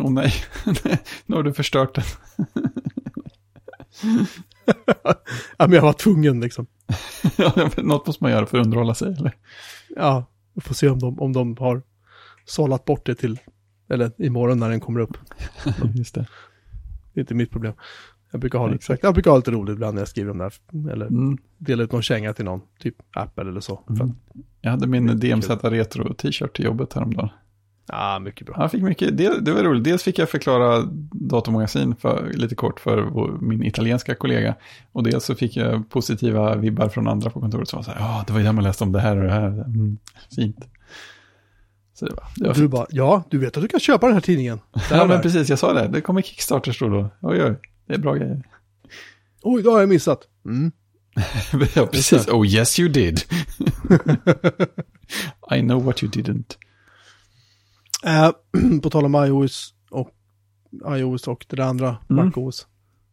Åh nej, *laughs* nu har du förstört den. *laughs* ja, men jag var tvungen liksom. *laughs* Ja, Något måste man göra för att underhålla sig, eller? Ja, vi får se om de, om de har sållat bort det till, eller imorgon när den kommer upp. Just det. Det är inte mitt problem. Jag brukar ha, lite, Exakt. jag brukar ha lite roligt ibland när jag skriver om det här. Eller Mm. dela ut någon känga till någon, typ Apple eller så. Mm. Jag hade min DMZ Retro t-shirt till jobbet häromdagen. ja, mycket bra. Jag fick mycket, det, det var roligt. Dels fick jag förklara datormagasin för, lite kort för vår, min italienska kollega. Och dels så fick jag positiva vibbar från andra på kontoret som var så här, ja, det var ju där man läste om det här och det här. Mm, fint. Så det var, det var du fint. bara, ja, du vet att du kan köpa den här tidningen. Ja, men där. precis, jag sa det. Det kommer Kickstarters då. då. Oj, oj, det är bra grejer. Oj, det har jag missat. Mm. *laughs* ja, precis. Oh, yes you did. *laughs* I know what you didn't. Eh, *clears throat* på tal om iOS och iOS och det där andra, Mm. MacOS,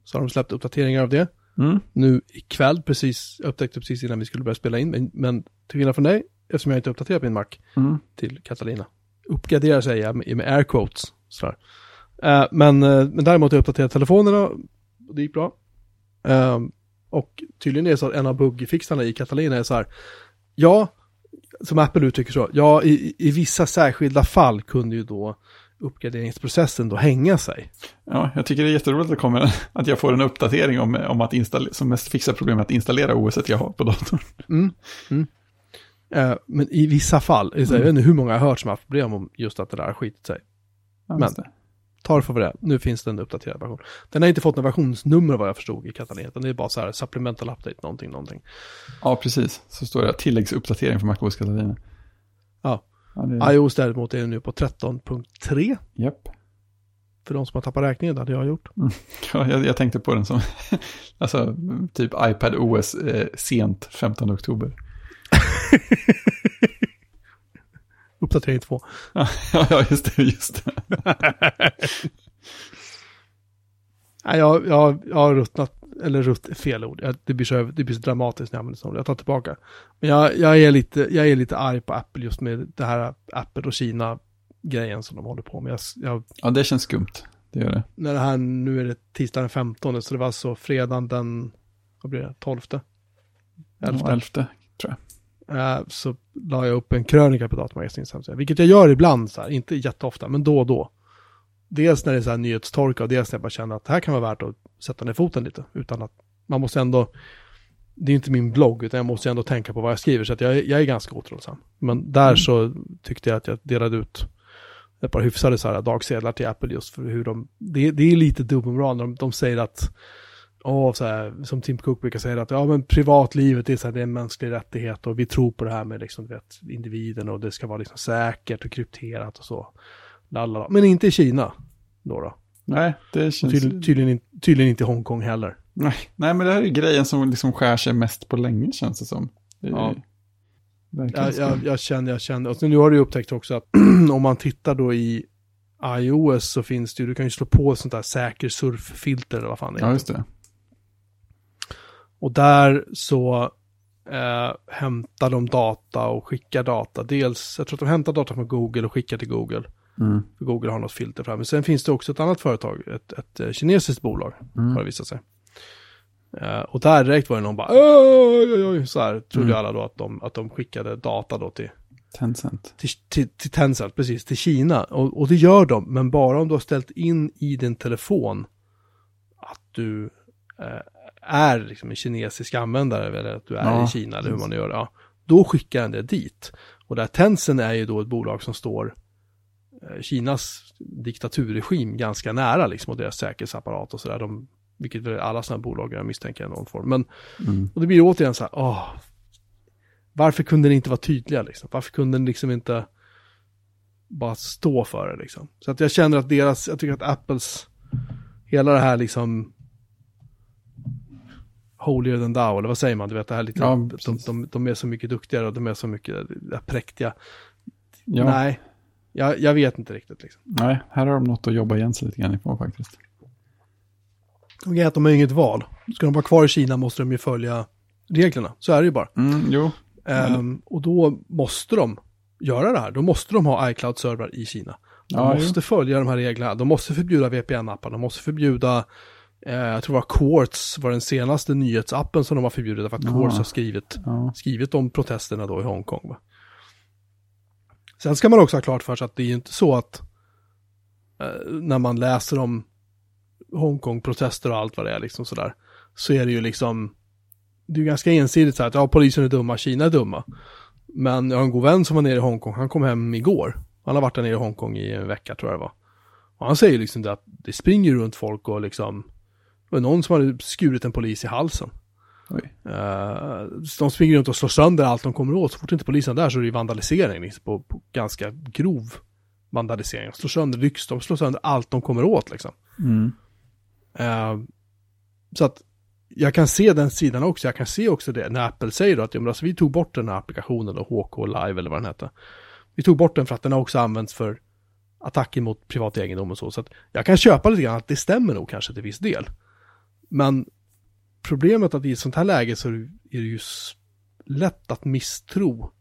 så har de släppt uppdateringar av det. Mm. Nu ikväll, precis, jag upptäckte precis innan vi skulle börja spela in, men, men till skillnad från dig, eftersom jag inte uppdaterat min Mac Mm. till Catalina, uppgraderar säger jag med, med air quotes. Sådär. Eh, men, eh, men däremot har jag uppdaterat telefonerna, och det gick bra. Eh, och tydligen är det så att en av bugfixarna i Catalina är så här, ja, som Apple uttrycker så, ja, i, i vissa särskilda fall kunde ju då uppgraderingsprocessen då hänga sig. Ja, jag tycker det är jätteroligt att, kommer, *laughs* att jag får en uppdatering om, om att installera, som mest fixar problemet att installera OS jag har på datorn. Mm. Mm. Eh, men i vissa fall, här, jag vet inte hur många jag har hört som har haft problem om just att det där har skitit sig. Ja, Men-. Ta det för det. Nu finns det en uppdaterad version. Den har inte fått några versionsnummer vad jag förstod i Catalina. utan Det är bara så här supplemental update, någonting, någonting. ja, precis. Så står det tilläggsuppdatering för MacOS Catalina. Ja. ja det, iOS däremot är nu på 13.3. japp. För de som har tappat räkningen, det hade jag gjort. *laughs* Ja, jag, jag tänkte på den som, *laughs* alltså typ iPad OS eh, sent 15 oktober. *laughs* Uppdatering 2. *laughs* Ja, ja, just det, just det. *laughs* Nej, jag, jag, jag har ruttnat, eller rutt är fel ord. Jag- Det blir så, det blir så dramatiskt när jag använder sånt. Jag tar tillbaka. Men jag, jag, är lite, jag är lite arg på Apple just med det här Apple och Kina-grejen som de håller på med. Jag, jag Ja, det känns skumt. Det gör det. när det här, nu är det tisdag den 15, så det var alltså fredagen den, vad blir det, 12? 11. Ja, elfte. Eh, så la jag upp en krönika på Datamagasinets hemsida, vilket jag gör ibland, så här, inte jätteofta, men då och då. Dels när det är så här nyhetstorka och dels när jag bara känner att det här kan vara värt att sätta ner foten lite, utan att man måste ändå, det är inte min blogg, utan jag måste ändå tänka på vad jag skriver, så att jag, är- jag är ganska återhållsam. Men där Mm. så tyckte jag att jag delade ut ett par hyfsade så här dagsedlar till Apple just för hur de, det, det är lite dubbelmoral när de, de säger att Åh, så här, som Tim Cook brukar säga att ja, men privatlivet är, så här, det är en mänsklig rättighet och vi tror på det här med liksom, vet, individen och det ska vara liksom säkert och krypterat och så. Lalala. Men inte i Kina. Då då. Nej, det Och känns... tydligen, tydligen, tydligen inte i Hongkong heller. Nej, nej, men det här är grejen som liksom skär sig mest på länge känns det som. Det Ja. Jag, jag, jag känner, jag känner. Och nu har du upptäckt också att *clears throat* om man tittar då i iOS så finns det ju, du kan ju slå på sånt där säker surffilter eller vad fan det Ja, heter. just det. Och där så eh, hämtar de data och skickar data. Dels, jag tror att de hämtar data från Google och skickar till Google. Mm. För Google har något filter fram. Men sen finns det också ett annat företag, ett, ett eh, kinesiskt bolag, har Mm. det visat sig. Eh, och där direkt var det någon bara, oj, oj, oj, så här trodde Mm. alla då att de, att de skickade data då till, Tencent. till, till, till Tencent, precis, till Kina. Och, och det gör de, men bara om du har ställt in i din telefon att du eh, är liksom en kinesisk användare eller att du är Ja, i Kina eller hur man gör. Ja, då skickar den det dit. Och där Tencent är ju då ett bolag som står eh, Kinas diktaturregim ganska nära liksom och deras säkerhetsapparat och sådär. De, vilket väl alla sådana bolag jag misstänker i någon form. Men Mm. och det blir återigen så här, åh, varför kunde den inte vara tydliga liksom? Varför kunde den liksom inte bara stå för det liksom? Så att jag känner att deras, jag tycker att Apples, hela det här liksom holier than thou, eller vad säger man? Du vet det här lite, Ja, de, de, de är så mycket duktigare och de är så mycket äh, präktiga. Ja. Nej, jag, jag vet inte riktigt liksom. Nej, här har de något att jobba igen sig lite grann på faktiskt. Och att de har inget val. Ska de vara kvar i Kina måste de ju följa reglerna. Så är det ju bara. Mm, jo, Ehm, och då måste de göra det här. Då måste de ha iCloud-servrar i Kina. De Ja, måste följa de här reglerna. De måste förbjuda VPN-appar. De måste förbjuda, eh, jag tror det var Quartz, var den senaste nyhetsappen som de har förbjudit. För att Ja. Quartz har skrivit, ja. skrivit om protesterna då i Hongkong. Va? Sen ska man också ha klart för sig att det är inte så att eh, när man läser om Hongkong-protester och allt vad det är liksom sådär. Så är det ju liksom, det är ju ganska ensidigt så här att ja, polisen är dumma, Kina är dumma. Men jag har en god vän som var nere i Hongkong, han kom hem igår. Han har varit där nere i Hongkong i en vecka tror jag det var. Och han säger liksom det att det springer runt folk och liksom, var någon som hade skurit en polis i halsen. Eh, de springer runt och slår sönder allt de kommer åt. Så fort inte polisen är där så är det vandalisering liksom, på, på ganska grov vandalisering. De slår sönder lyx, de slår sönder allt de kommer åt liksom. Mm. Eh, så att jag kan se den sidan också. Jag kan se också det när Apple säger då att ja, men alltså, vi tog bort den här applikationen då, HK Live eller vad den hette. Vi tog bort den för att den har också använts för attacker mot privat egendom och så. Så att jag kan köpa lite grann att det stämmer nog kanske till viss del. Men problemet att i ett sånt här läge så är det ju lätt att misstro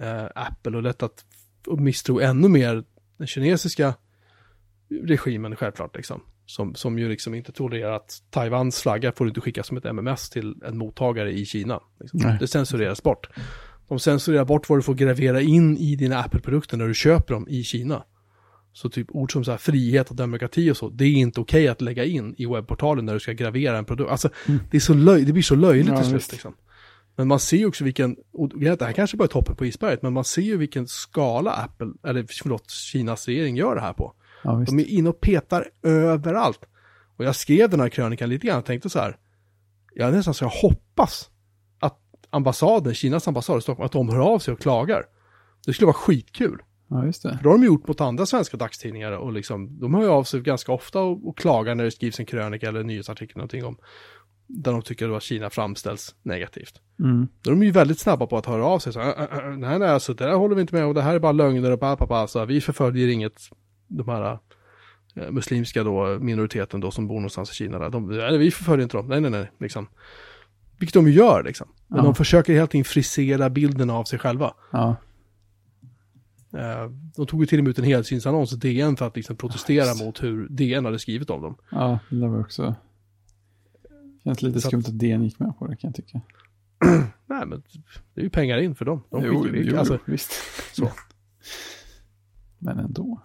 eh, Apple och lätt att misstro ännu mer den kinesiska regimen självklart liksom. Som, som ju liksom inte tolererar att Taiwans flagga får inte skickas som ett MMS till en mottagare i Kina. Liksom. Det censureras bort. De censurerar bort vad du får gravera in i dina Apple-produkter när du köper dem i Kina. Så typ ord som så här frihet och demokrati och så, det är inte okej att lägga in i webbportalen när du ska gravera en produkt. Alltså, det, är så löj, det blir så löjligt Ja, till slut liksom. Men man ser ju också vilken, och det här kanske bara är toppen på isberget, men man ser ju vilken skala Apple, eller förlåt, Kinas regering gör det här på. Ja. De är inne och petar överallt. Och jag skrev den här krönikan lite grann och tänkte så här. Jag nästan så jag hoppas att ambassaden, Kinas ambassad i Stockholm, att de hör av sig och klagar. Det skulle vara skitkul. Ja, just det. För det har de gjort mot andra svenska dagstidningar och liksom, de hör ju av sig ganska ofta och, och klagar när det skrivs en krönika eller en nyhetsartikel någonting om, där de tycker att Kina framställs negativt. Mm. Då är de ju väldigt snabba på att höra av sig. Så, "Äh, äh, äh, nej, nej, alltså det där håller vi inte med och det här är bara lögner och bara, så vi förföljer inget, de här eh, muslimska då, minoriteten då som bor någonstans i Kina där. De, nej, vi förföljer inte dem, nej, nej, nej, liksom. Vilket de gör liksom. Men Ja. de försöker hela tiden frisera bilden av sig själva. Ja, De tog ju till och med ut en helsynsannons i DN för att liksom protestera mot hur DN hade skrivit om dem. ja, det var också... Känns lite skumt att DN gick med på det kan jag tycka. *clears throat* Nej, men det är ju pengar in för dem. De jo, jo, alltså, visst. så. Men ändå.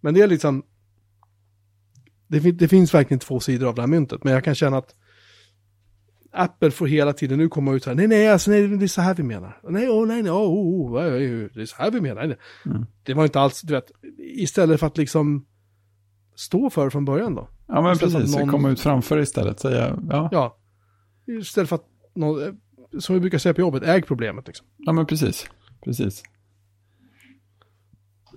Men det är liksom, det, det finns verkligen två sidor av det här myntet, men jag kan känna att Apple får hela tiden nu komma ut här, nej, nej, alltså, nej, det är så här vi menar. Nej, åh, nej, nej, oh, oh, oh, det är så här vi menar. Mm. Det var inte alls, du vet, istället för att liksom stå för från början då. Ja, men Istället precis. någon- Komma ut framför istället. Säga, ja, ja. Ja, istället för att någon, eh, som vi brukar säga på jobbet, äg problemet liksom. men precis. Precis.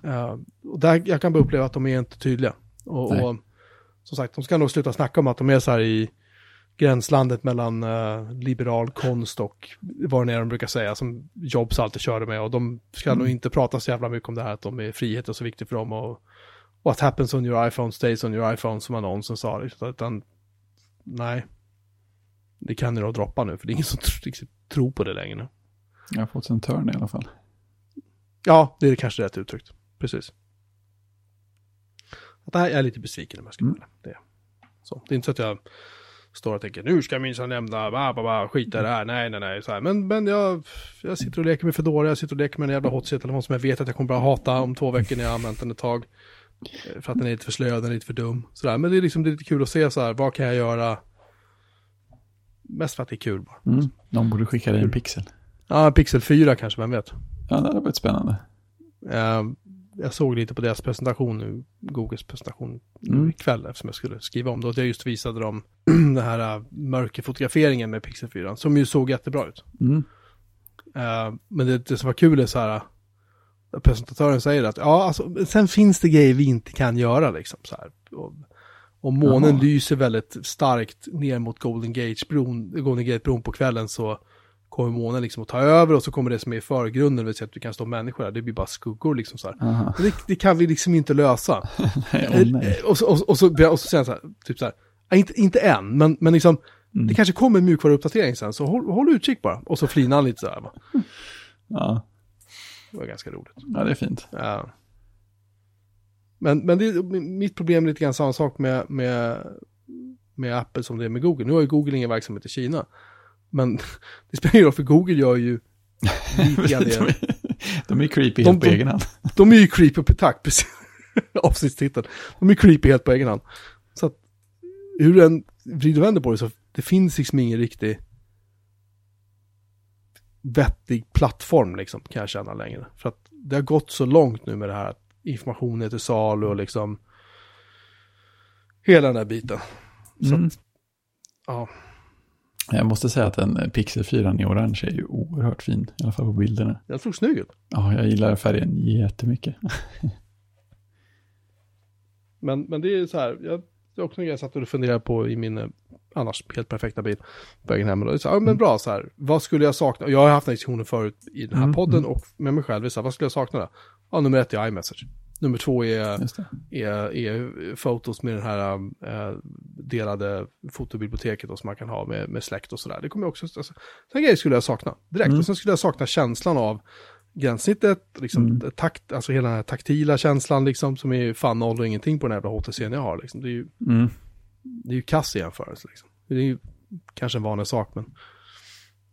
Eh, och där, jag kan bara uppleva att de är inte tydliga. Och, och som sagt, de ska nog sluta snacka om att de är så här i gränslandet mellan eh, liberal konst och vad det är de brukar säga, som Jobs alltid körde med. Och de ska nog inte prata så jävla mycket om det här, att de är frihet och så viktigt för dem. Och what happens on your iPhone stays on your iPhone, som annonsen sa. Liksom. Utan, nej, det kan ni nog droppa nu, för det är ingen som tror på det längre. Jag har fått en törn i alla fall. Ja, det är kanske rätt uttryckt. Precis. Att det här jag är lite besviken om jag ska Mm. det. Så, det är inte så att jag står och tänker nu ska jag minsann lämna, ba, ba, ba, skita i det här, nej, nej, nej. Så här. Men, men jag, jag sitter och leker med Fedora, jag sitter och leker med en jävla hotset-telefon som jag vet att jag kommer börja hata om två veckor när jag har använt den ett tag. Eh, För att den är lite för slö, den är lite för dum. Så där. Men det är liksom det är lite kul att se så här, vad kan jag göra? Mest för att det är kul bara. Mm. Någon borde skicka dig en pixel. Ja, Pixel 4 kanske, vem vet. Ja, det hade varit spännande. Eh, jag såg lite på deras presentation nu, Googles presentation nu Mm. ikväll eftersom jag skulle skriva om det. Och jag just visade dem *clears throat* den här uh, mörkerfotograferingen med Pixel 4, som ju såg jättebra ut. Mm. Eh, men det, det som var kul är så här, uh, presentatören säger att ja, alltså, sen finns det grejer vi inte kan göra liksom så här. Och, om månen Jaha. lyser väldigt starkt ner mot Golden Gate-bron Golden Gate-bron på kvällen så kommer månen liksom att ta över och så kommer det som är i förgrunden, det vill säga att vi kan stå människor där, det blir bara skuggor liksom så det, det kan vi liksom inte lösa. *laughs* Nej. Eh, och, så, och, och, så, och så säger han så här, typ så här, "Ja, inte, inte än, men, men liksom, Mm. det kanske kommer en mjukvaruuppdatering sen, så håll, håll utkik bara. Och så flinar han lite så här. Ja. Det var ganska roligt. ja, det är fint. Ja. Men, men det, mitt problem är lite grann samma sak med, med, med Apple som det är med Google. Nu har ju Google ingen verksamhet i Kina. Men *laughs* det spelar ingen roll för Google gör ju lite grann *laughs* de, är, de är creepy De- helt på egen hand. *laughs* De är ju creepy, på- tack, precis. Avsnittstiteln. De är creepy helt på egen hand. Så att hur du än vrider och vänder på det så det finns liksom ingen riktig vettig plattform liksom kan jag känna längre. För att det har gått så långt nu med det här att information är till salu och liksom hela den här biten. Så Mm. att, ja, Jag måste säga att en Pixel 4 i orange är ju oerhört fin, i alla fall på bilderna. den såg snygg ut. Ja, jag gillar färgen jättemycket. *laughs* Men, men det är så här, jag, det är också en grej jag satt och funderade på i min eh, annars helt perfekta bil på vägen hem. Och det är så här, ja, men bra så här, vad skulle jag sakna? Jag har haft den diskussionen förut i den här Mm, podden mm. och med mig själv. Så här, vad skulle jag sakna då? Ja, nummer ett är iMessage. Nummer två är, är, är fotos med den här äh, delade fotobiblioteket då, som man kan ha med, med släkt och sådär. Det kommer jag också, alltså, sådana grejer skulle jag sakna direkt. Mm. Och sen skulle jag sakna känslan av gränssnittet, liksom Mm. takt, alltså hela den här taktila känslan liksom, som är fan noll och ingenting på den här jävla HTCn jag har liksom. Det är ju, Mm. det är ju kass i jämförelse liksom. Det är ju kanske en vanlig sak, men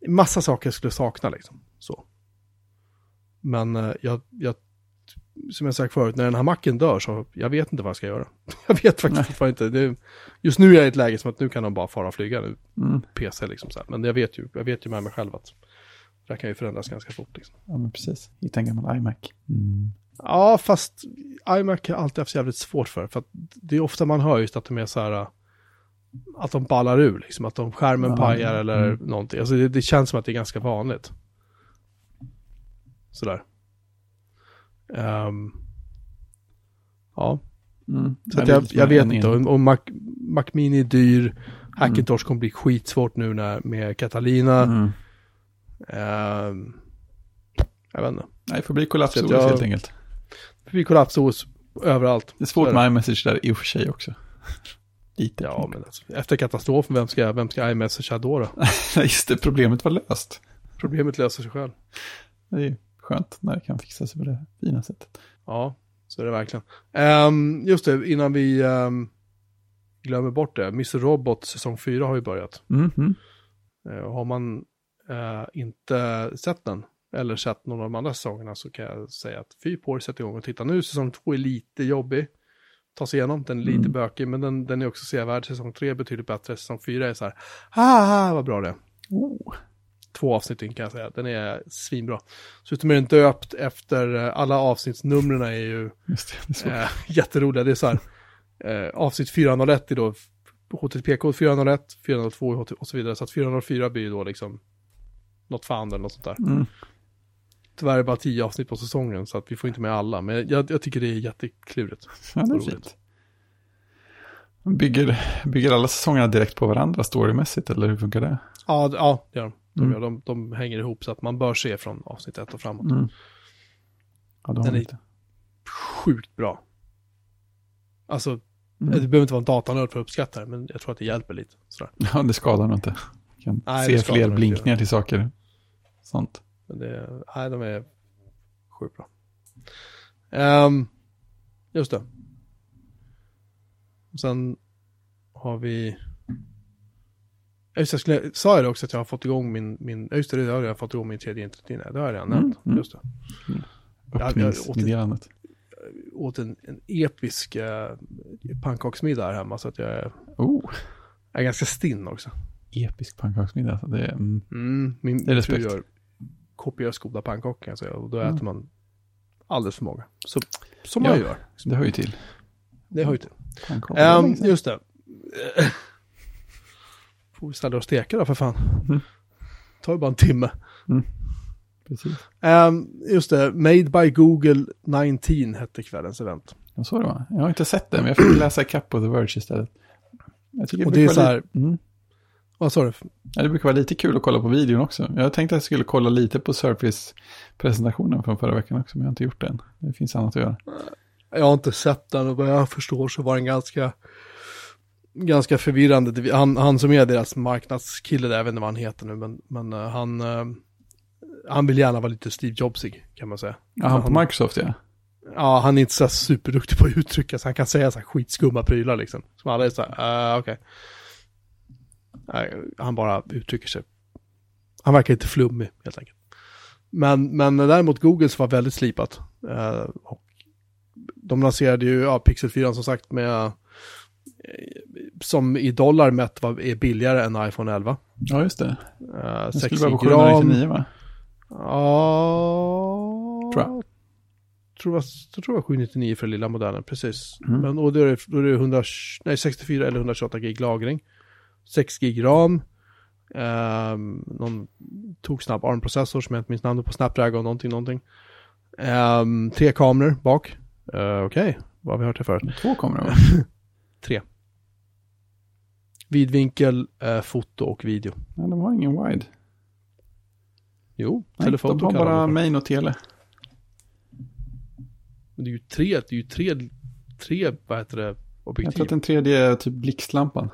massa saker jag skulle sakna liksom. Så. Men eh, jag, jag, som jag sagt förut, när den här macken dör så, jag vet inte vad jag ska göra. *laughs* Jag vet faktiskt fortfarande inte. Det, just nu är jag i ett läge som att nu kan de bara fara och flyga nu, Mm. PC liksom så här. Men jag vet ju, jag vet ju med mig själv att det här kan ju förändras ganska fort liksom. Ja, men precis. Hitta en gammal iMac. Mm. Ja, fast iMac har alltid haft jävligt svårt för. För att det är ofta man hör just att de är så här, att de ballar ur liksom. Att de skärmen Ja, pajar eller mm. någonting. Alltså det, det känns som att det är ganska vanligt. Sådär. Ehm, ja, Mm. så jag, jag en- vet en- inte. Och, Mac, Mac Mini är dyr. Hackintosh kommer bli skitsvårt nu när, med Catalina. Mm. Ehm, jag vet inte. Nej, det får bli kollaps Så att jag- helt enkelt. Vi kollapsos överallt. Det är svårt med iMessage där i och för sig också. *laughs* Lite. Ja, men alltså, efter katastrofen, vem ska, vem ska iMessagea då, då? *laughs* Just det, problemet var löst. Problemet löser sig själv. Det är ju skönt när det kan fixa sig på det fina sättet. Ja, så är det verkligen. Ehm, just det, innan vi ehm, glömmer bort det. Mr. Robot säsong 4 har ju börjat. Mm. Mm. Eh, har man eh, inte sett den, eller sett någon av de andra säsongerna, så kan jag säga att fy på er, sätt igång och titta nu. Säsong 2 är lite jobbig. Ta sig igenom, den är lite Mm. bökig, men den, den är också sevärd. Säsong 3 är betydligt bättre. Säsong 4 är så här, ah, vad bra det är. Oh. Två avsnitt in kan jag säga. Den är svinbra. Dessutom är den döpt efter, eh, alla avsnittsnumren är ju Just det, det är eh, jätteroliga. Det är så här, eh, avsnitt 401 är då HTTP-kod 401, 402 och så vidare. Så att 404 blir ju då liksom något fan eller något sånt där. Mm. Tyvärr är det bara 10 avsnitt på säsongen så att vi får inte med alla. Men jag, jag tycker det är jätteklurigt. Ja, det är fint. Bygger, bygger alla säsongerna direkt på varandra storymässigt eller hur funkar det? Ja, ja det gör de. De, Mm. de, de hänger ihop så att man bör se från avsnitt 1 och framåt. Mm. Ja, Den är- inte. Sjukt bra. Alltså, Mm. det behöver inte vara en datanörd för att uppskatta det, men jag tror att det hjälper lite. Sådär. *laughs* Ja, det skadar nog inte. Kan Nej, se fler nog inte. blinkningar till saker. Sånt. Men det, nej, de är sjukt bra. Ehm, just det. Och sen har vi... Just jag skulle, sa jag det också att jag har fått igång min, min just det, det har jag fått igång min tredje internetinne. Det har jag redan Mm, nämnt. mm. Just det. jag- Öppningsmeddelandet. Åt en, en episk eh, pannkaksmiddag här hemma så att jag är, Oh, jag är ganska stinn också. episk pannkaksmiddag. alltså. Det är, mm, Mm, min Det är min fru respekt. gör kopiöst goda pannkakor jag säga, och då Mm. äter man alldeles för många. Så, som Ja. man gör. det hör ju till. Det hör ju till. Ehm, just det. *laughs* Får vi ställa och steka då för fan. Mm. tar ju bara en timme. Precis. Ehm, just det, Made by Google 19 hette kvällens event. Ja, så det var. Jag har inte sett det, men jag fick läsa ikapp på The Verge istället. Jag tycker Och det är så här- Mm. Vad sa du? Ja, det brukar vara lite kul att kolla på videon också. Jag tänkte att jag skulle kolla lite på Surface-presentationen från förra veckan också, men jag har inte gjort det än. Det finns annat att göra. Jag har inte sett den och vad jag förstår så var den ganska, ganska förvirrande. Han, han som är deras marknadskille där, jag vet inte vad han heter nu, men, men eh, han, eh, han vill gärna vara lite Steve Jobsig kan man säga. Ja, han på Han- Microsoft ja. Ja, han är inte så superduktig på att uttrycka sig. Han kan säga så här skitskumma prylar liksom. Som alla är så här, uh, okej. Nej, Han bara uttrycker sig. Han verkar lite flummig helt enkelt. Men, men däremot Googles var väldigt slipat. Eh, och de lanserade ju ja, Pixel 4 som sagt med som i dollar mätt var, är billigare än iPhone 11. Ja, just det. Uh, Den 6 skulle vara på gram. 799 va? Ja, Tror jag. Tror jag, jag tror det var 799 för den lilla modellen, precis. Mm. Men och då är det, då är det 100, nej, 64 eller 128 gig lagring. 6 gig ram. Um, någon tog snabb ARM-processor som jag inte minns namnet på, Snapdragon någonting, någonting. Ehm, tre kameror bak. Uh, Okej, vad har vi hört det förut? Två kameror va? *laughs* Tre. Vidvinkel, eh, foto och video. Ja, de har ingen wide. Jo, Nej, de har bara main och tele. Men det är ju tre, det är ju tre, tre, vad heter det, Jag objektiv. tror att den tredje är typ blixtlampan.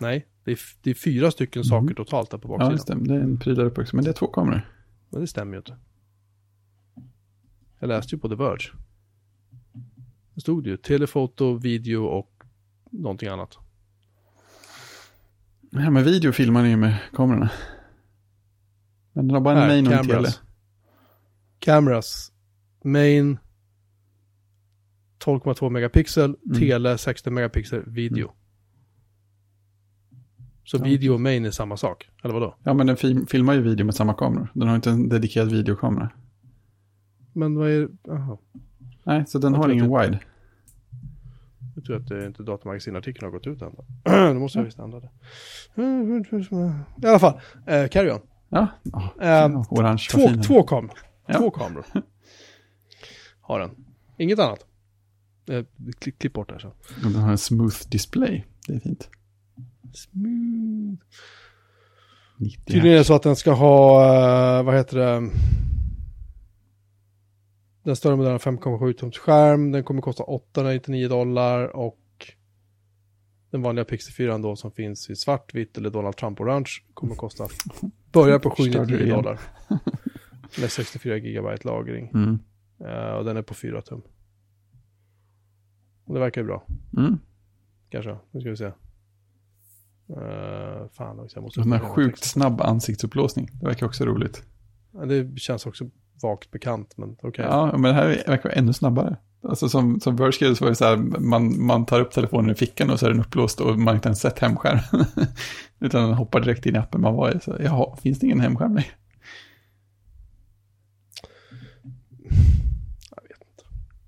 Nej, det är, det är fyra stycken saker Mm. totalt där på Ja, baksidan. just det. Det är en pryl där uppe också. Men det är två kameror. Men det stämmer ju inte. Jag läste ju på The Verge. Det stod det ju telefoto, video och någonting annat. Ja, men video filmar ni ju med kamerorna. Men den har bara en Här, main och en tele. cameras. Main 12,2 megapixel, Mm. tele 16 megapixel, video. Så Ja. video och main är samma sak, eller vadå? Ja, men den film, filmar ju video med samma kameror. Den har inte en dedikerad videokamera. Men vad är Jaha. Nej, så den Jag har ingen att wide. Jag tror att det inte datamagasinartikeln har gått ut än. Då *clears throat* måste jag visst ändra det. I alla fall, eh, carry on. Ja, Ehm, orange. Två, två kameror. Ja. Två kameror. *laughs* Har den. Inget annat. Eh, klipp, klipp bort det här så. Och den har en smooth display. Det är fint. Smooth. 90 Tydligen är det så att den ska ha, eh, vad heter det? Den större modellen har 5,7 tums skärm. Den kommer kosta 899 dollar och den vanliga Pixel 4 då som finns i svart, vitt eller Donald Trump orange kommer kosta, börjar på Förstörde du 799 igen. dollar. *laughs* Med 64 gigabyte lagring. Mm. Eh, och den är på 4 tum. Och det verkar ju bra, Mm. kanske. Nu ska vi se. Uh, fan också, jag måste... Den upp sjukt snabb ansiktsupplåsning. Det verkar också roligt. Ja, det känns också vagt bekant, men okej. Ja, men det här verkar vara ännu snabbare. Alltså som, som Verge skrev så var det så här, man, man tar upp telefonen i fickan och så är den upplåst och man har inte ens sett hemskärm. *laughs* Utan den hoppar direkt in i appen man var i. Så, jaha, finns det ingen hemskärm längre? Jag vet inte.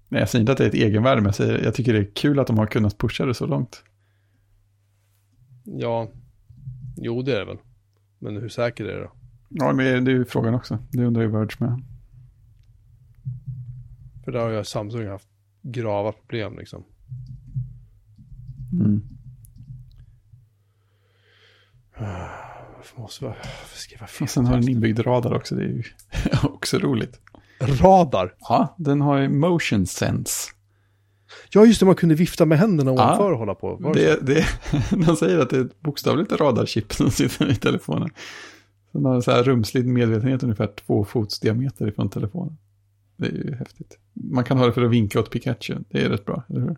Nej, jag säger inte att det är ett egenvärde, men jag, säger, jag tycker det är kul att de har kunnat pusha det så långt. Ja, jo det är det väl. Men hur säker är det då? Ja, men det är ju frågan också. Det undrar ju Verge med. För där har ju Samsung haft grava problem liksom. Mm. Varför måste jag skriva fel? Och sen har den inbyggd radar också, det är ju *laughs* också roligt. Radar. Ja, den har ju motion sense. Ja, just det, man kunde vifta med händerna Ja. ovanför och hålla på. Var det? Det, *laughs* de säger att det är ett bokstavligt radarchip som sitter i telefonen. Den har så här rumslig medvetenhet ungefär två fots diameter ifrån telefonen. Det är ju häftigt. Man kan ha det för att vinka åt Pikachu. Det är rätt bra, eller hur?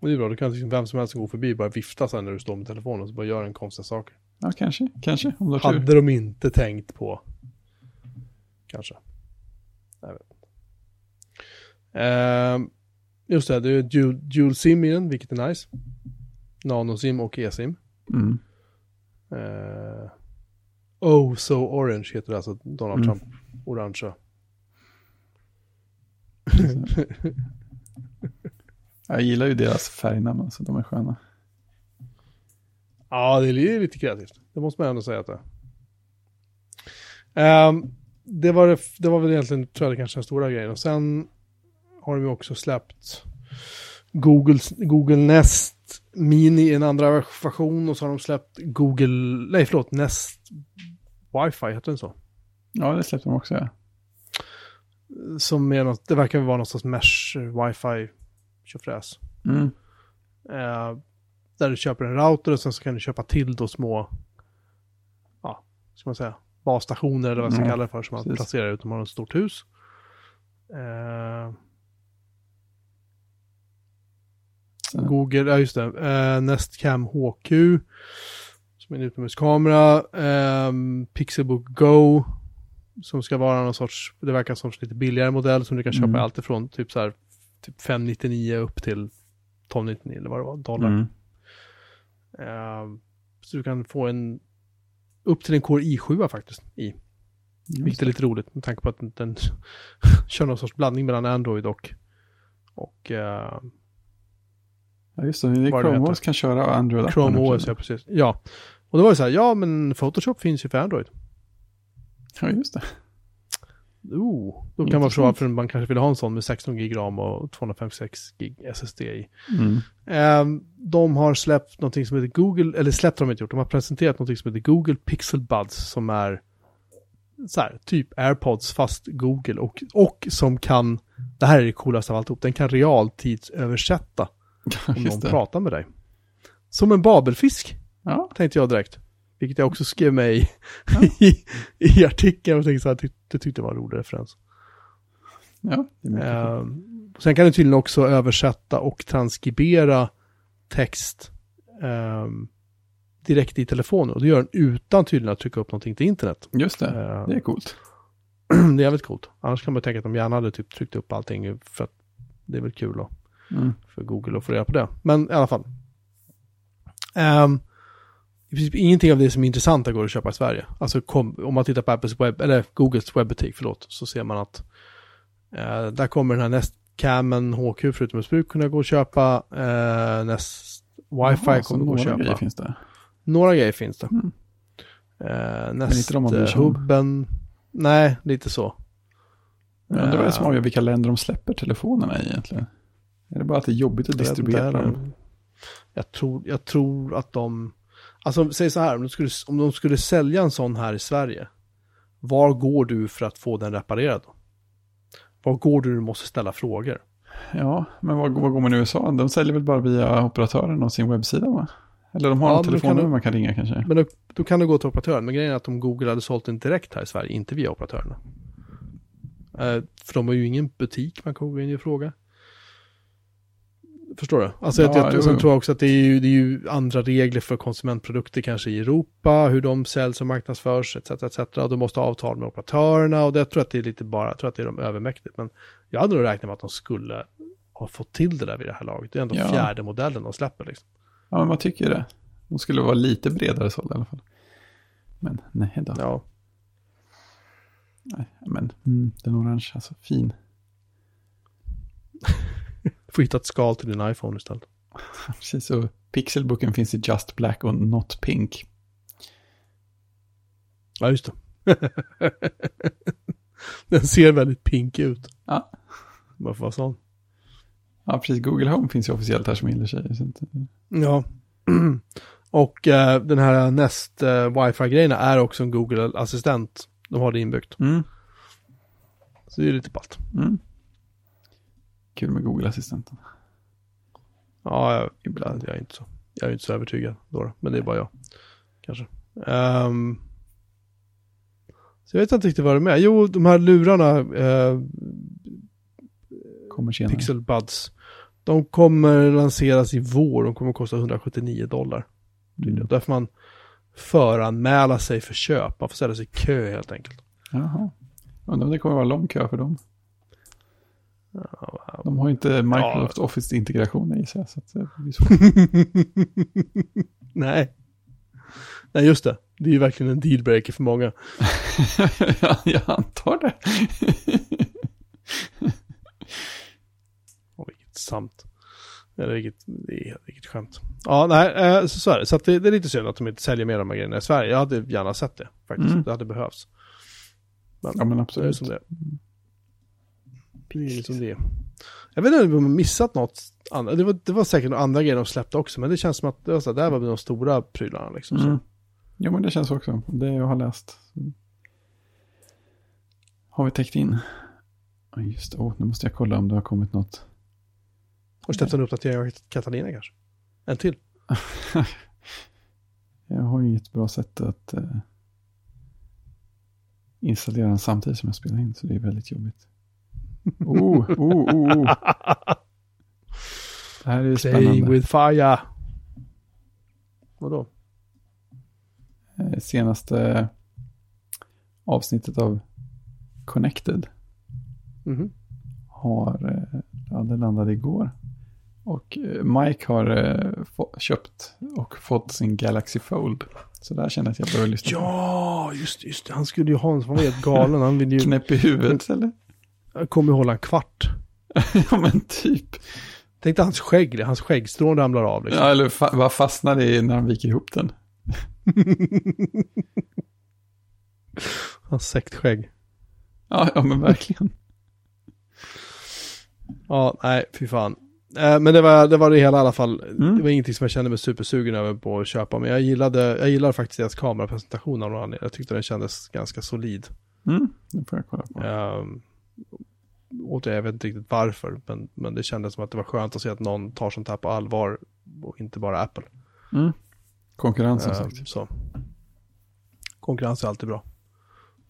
Och det är bra, då kan liksom vem som helst gå förbi och bara vifta sen när du står med telefonen och så bara gör en konstiga saker. Ja, kanske. Kanske, om du har tur. Hade de inte tänkt på. Kanske. Jag vet inte. Ehm, just det, det är dual, dual sim den, vilket är nice. Nano-sim och e-sim. Mm. Eh, oh, so orange heter det alltså, Donald Mm. Trump. Orangea. *laughs* Jag gillar ju deras färgnamn, alltså de är sköna. Ja, det är li- lite kreativt. Det måste man ändå säga att det är. Ehm, det, var, det, det var väl egentligen, tror jag, kanske den stora grejen. Och sen har de ju också släppt Google, Google Nest Mini i en andra version och så har de släppt Google, nej förlåt, Nest Wi-Fi, heter den så? Ja, det släppte de också, ja. Som är något, det verkar vara någon sorts mesh Wi-Fi tjofräs. Mm. Eh, där du köper en router och sen så kan du köpa till då små, ja, ska man säga, basstationer eller vad man ska Mm, kalla det för, som man precis. placerar ut om man har ett stort hus. Eh, Så, Google, ja just det, eh, Nestcam HQ, som är en utomhuskamera, eh, Pixelbook Go, som ska vara någon sorts, det verkar som en lite billigare modell som du kan köpa Mm. allt ifrån typ så här, typ 599 upp till 1299 eller vad det var, dollar. mm. Eh, så du kan få en, upp till en Core i7 faktiskt i. Vilket är lite roligt med tanke på att den, den *laughs* kör någon sorts blandning mellan Android och, och eh, Ja, just det. är Chrome. OS kan köra Android. Chrome OS, ja precis. Ja. Och då var det så här, ja men Photoshop finns ju för Android. Ja, just det. Oh, då kan man förstå varför man kanske vill ha en sån med 16 gig ram och 256 gig SSD i. Mm. Ehm, de har släppt någonting som heter Google, eller släppt har de inte gjort, de har presenterat någonting som heter Google Pixel Buds som är så här, typ AirPods fast Google och, och som kan, det här är det coolaste av alltihop, den kan realtidsöversätta *laughs* om någon pratar med dig. Som en babelfisk. Ja, tänkte jag direkt. Vilket jag också skrev med i, *laughs* i, i artikeln och tänkte så här, tyck, det tyckte jag var en rolig referens. ja. Ehm, sen kan du tydligen också översätta och transkribera text ehm, direkt i telefonen. Och det gör den utan tydligen att trycka upp någonting till internet. Just det. Ehm, Det är coolt. *clears throat* det är jävligt coolt. Annars kan man tänka att de gärna hade typ tryckt upp allting för att det är väl kul då. Mm. för Google att få reda på det. Men i alla fall. Ehm, I princip ingenting av det som är intressant går att köpa i Sverige. Alltså kom, om man tittar på Apples webb, eller Googles webbutik, förlåt, så ser man att eh, där kommer den här Nestcamen HQ för utomhusbruk kunna gå och köpa. Eh, Nest Wifi Jaha, kommer gå att några köpa. grejer finns det. Några grejer finns det. Mm. Eh, inte de om. Nest-hubben. Nej, lite så. Jag undrar vad det är Eh, som avgör vilka länder de släpper telefonerna i egentligen. Är det bara att det är jobbigt att distribuera dem? Jag tror, jag tror att de... Alltså, säg så här, om de, skulle, om de skulle sälja en sån här i Sverige, var går du för att få den reparerad? då? Var går du du måste ställa frågor? Ja, men vad, vad går man i USA? De säljer väl bara via operatören och sin webbsida va? Eller de har Ja, kan telefonnummer man kan ringa kanske. Men då, då kan du gå till operatören, men grejen är att om Google hade sålt den direkt här i Sverige, inte via operatörerna. Eh, för de har ju ingen butik man kan gå in och fråga. Förstår du? Alltså Ja, jag, jag, sen tror jag också att det är, ju, det är ju andra regler för konsumentprodukter kanske i Europa, hur de säljs och marknadsförs etc. etc. Och du måste ha avtal med operatörerna och det jag tror att det är lite bara, jag tror att det är de övermäktigt. Men jag hade nog räknat med att de skulle ha fått till det där vid det här laget. Det är ändå Ja. fjärde modellen de släpper liksom. Ja, men man tycker det. De skulle vara lite bredare såld i alla fall. Men nej då. Ja, Nej, men mm, den orange, alltså fin. Får hitta ett skal till din iPhone istället. *laughs* Precis, så pixelbooken finns i just black och not pink. Ja, just det. *laughs* Den ser väldigt pink ut. Ja. Varför vara sån? Ja, precis. Google Home finns ju officiellt här som gillar sig. Inte... Ja. *clears throat* Och eh, den här Nest eh, Wi-Fi-grejerna är också en Google-assistent. De har det inbyggt. Mm. Så det är lite ballt. Mm. Kul med Google-assistenten. Ja, jag, Ibland. jag, är inte så, jag är inte så övertygad då, men det är bara jag. Kanske. Ehm, så jag vet inte riktigt vad det är med. Jo, de här lurarna, eh, Kommer senare. Pixel Buds, de kommer lanseras i vår. De kommer kosta 179 dollar. Mm. Där får man föranmäla sig för köp. Man får ställa sig i kö helt enkelt. Jaha. Undrar om det kommer vara lång kö för dem. Ja, De har ju inte Microsoft Office-integration i sig. Så det blir svårt. *laughs* Nej. Nej, just det. Det är ju verkligen en dealbreaker för många. *laughs* ja, jag antar det. *laughs* Åh, vilket samt. Eller vilket, är vilket skämt. Ja, nej, eh, så, så är det. Så det, det är lite synd att de inte säljer mer av de här grejerna i Sverige. Jag hade gärna sett det faktiskt. Mm. Det hade behövts. ja, men är det absolut. som det är. Det är som det. Jag vet inte om de missat något. annat. Det var, det var säkert några andra grejer de släppte också, men det känns som att det var så här, där var de stora prylarna liksom. Mm. Jo, men det känns också. Det jag har läst. Har vi täckt in? Just det. Oh, nu måste jag kolla om det har kommit något. Har du släppt en uppdatering av Catalina kanske? En till? *laughs* Jag har inget bra sätt att eh, installera den samtidigt som jag spelar in, så det är väldigt jobbigt. Oh, oh, oh, oh. Det här är Playing spännande. with fire. Vadå? Eh, Senaste avsnittet av Connected Mhm. har, eh, ja det landade igår. Och eh, Mike har köpt och fått sin Galaxy Fold. Så där känner jag att jag börjar lyssna. Ja, just, just det. Han skulle ju ha en som var helt galen. Han ville ju, Knäpp i huvudet eller? Kommer hålla en kvart. *laughs* ja men typ. Tänk dig hans skägg, hans skäggstrån ramlar av liksom. Ja, eller fa vad fastnar det i när han viker ihop den? *laughs* Hans sektskägg. Ja, ja men verkligen. *laughs* Ja, nej, fy fan. Eh, men det var, det var det hela i alla fall. Mm. Det var ingenting som jag kände mig supersugen över på att köpa. Men jag gillade, jag gillade faktiskt deras kamerapresentation av någon anledning. Jag tyckte den kändes ganska solid. Mm, det får jag kolla på. Um, återigen, jag vet inte riktigt varför. Men, men det kändes som att det var skönt att se att någon tar sånt här på allvar. Och inte bara Apple. Mm. Konkurrens som Ehm, sagt. så. Konkurrens är alltid bra.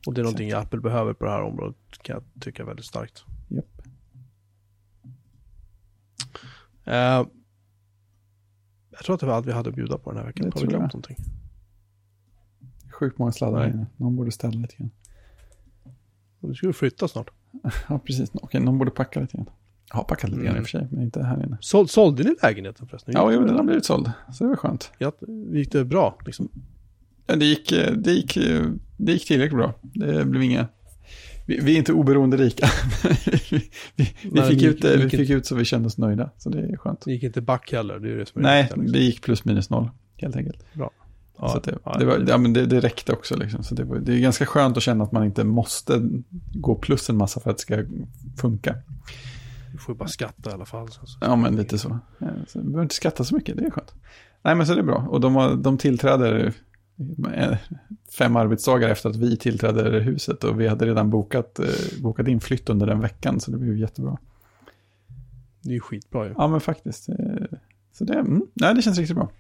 Och det är någonting Apple behöver på det här området. Kan jag tycka väldigt starkt. Japp. Eh, jag tror att det var allt vi hade att bjuda på den här veckan. Det Har vi glömt jag. någonting? Sjukt många sladdar inne. Någon borde ställa lite grann. Och ska vi flytta snart. *laughs* Ja, precis. Okej, någon borde packa lite grann. Jag har packat lite grann i Mm. och för sig, men inte här inne. Såld, sålde ni lägenheten förresten? Ja, Gick jo, det den bra? har blivit såld. Så det var skönt. Ja, gick det bra? Liksom? Ja, det gick, eh, det gick, eh, det gick tillräckligt bra. Det blev inga... Vi, vi är inte oberoende rika. *laughs* vi vi, Nej, fick det ut, gick- vi gick fick ut så vi kände oss nöjda. Så det är skönt. Det gick inte back heller, det är det som är det Nej, viktiga, liksom. det gick plus minus noll, helt enkelt. Ja, så det, ja, det, var, ja, men det, det räckte också. Liksom. Så det, var, det är ganska skönt att känna att man inte måste gå plus en massa för att det ska funka. Du får ju bara skatta i alla fall. Så. Ja, men lite så. Ja, så vi behöver inte skatta så mycket, det är skönt. Nej, men så det är bra. Och de, har, de tillträder eh, fem arbetsdagar efter att vi tillträdde huset och vi hade redan bokat, eh, bokat in flytt under den veckan, så det blev ju jättebra. Det är ju skitbra ju. Ja, men faktiskt. eh, Så det, mm, nej, det känns riktigt bra.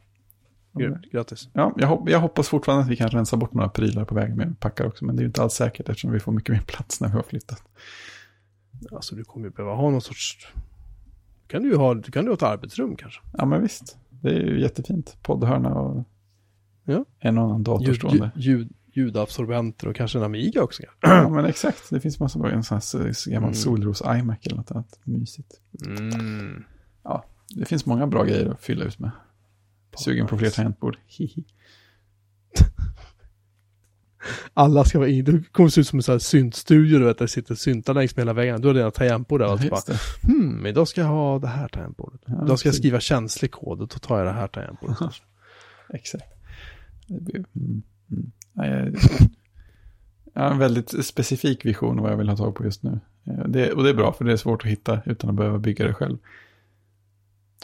Gr- Grattis. Ja, jag, hop- jag hoppas fortfarande att vi kan rensa bort några prylar på vägen med packar också, men det är ju inte alls säkert eftersom vi får mycket mer plats när vi har flyttat. Alltså du kommer ju behöva ha någon sorts... Kan du ha, du kan ju ha ett arbetsrum kanske. Ja, men visst. Det är ju jättefint. Poddhörna och Ja. en och annan dator Ljud, stående. ljud, ljudabsorbenter och kanske en Amiga också. *clears throat* Ja, men exakt. Det finns massa bra. En sån här gammal Mm. solros iMac eller något annat. Mysigt. Mm. Det finns många bra grejer att fylla ut med. Sugen på fler tangentbord. Hihi. *laughs* Alla ska vara in. Det kommer se ut som en sån här syntstudio, du vet, där det sitter syntar längs med hela väggen. Du har dina tangentbord där och så bara, det. hmm, idag ska jag ha det här tangentbordet. Ja, idag ska jag skriva känslig kod och då tar jag det här tangentbordet. Exakt. Blir, mm, mm. Ja, jag, jag har en väldigt specifik vision vad jag vill ha tag på just nu. Eh, Det, och det är bra för det är svårt att hitta utan att behöva bygga det själv.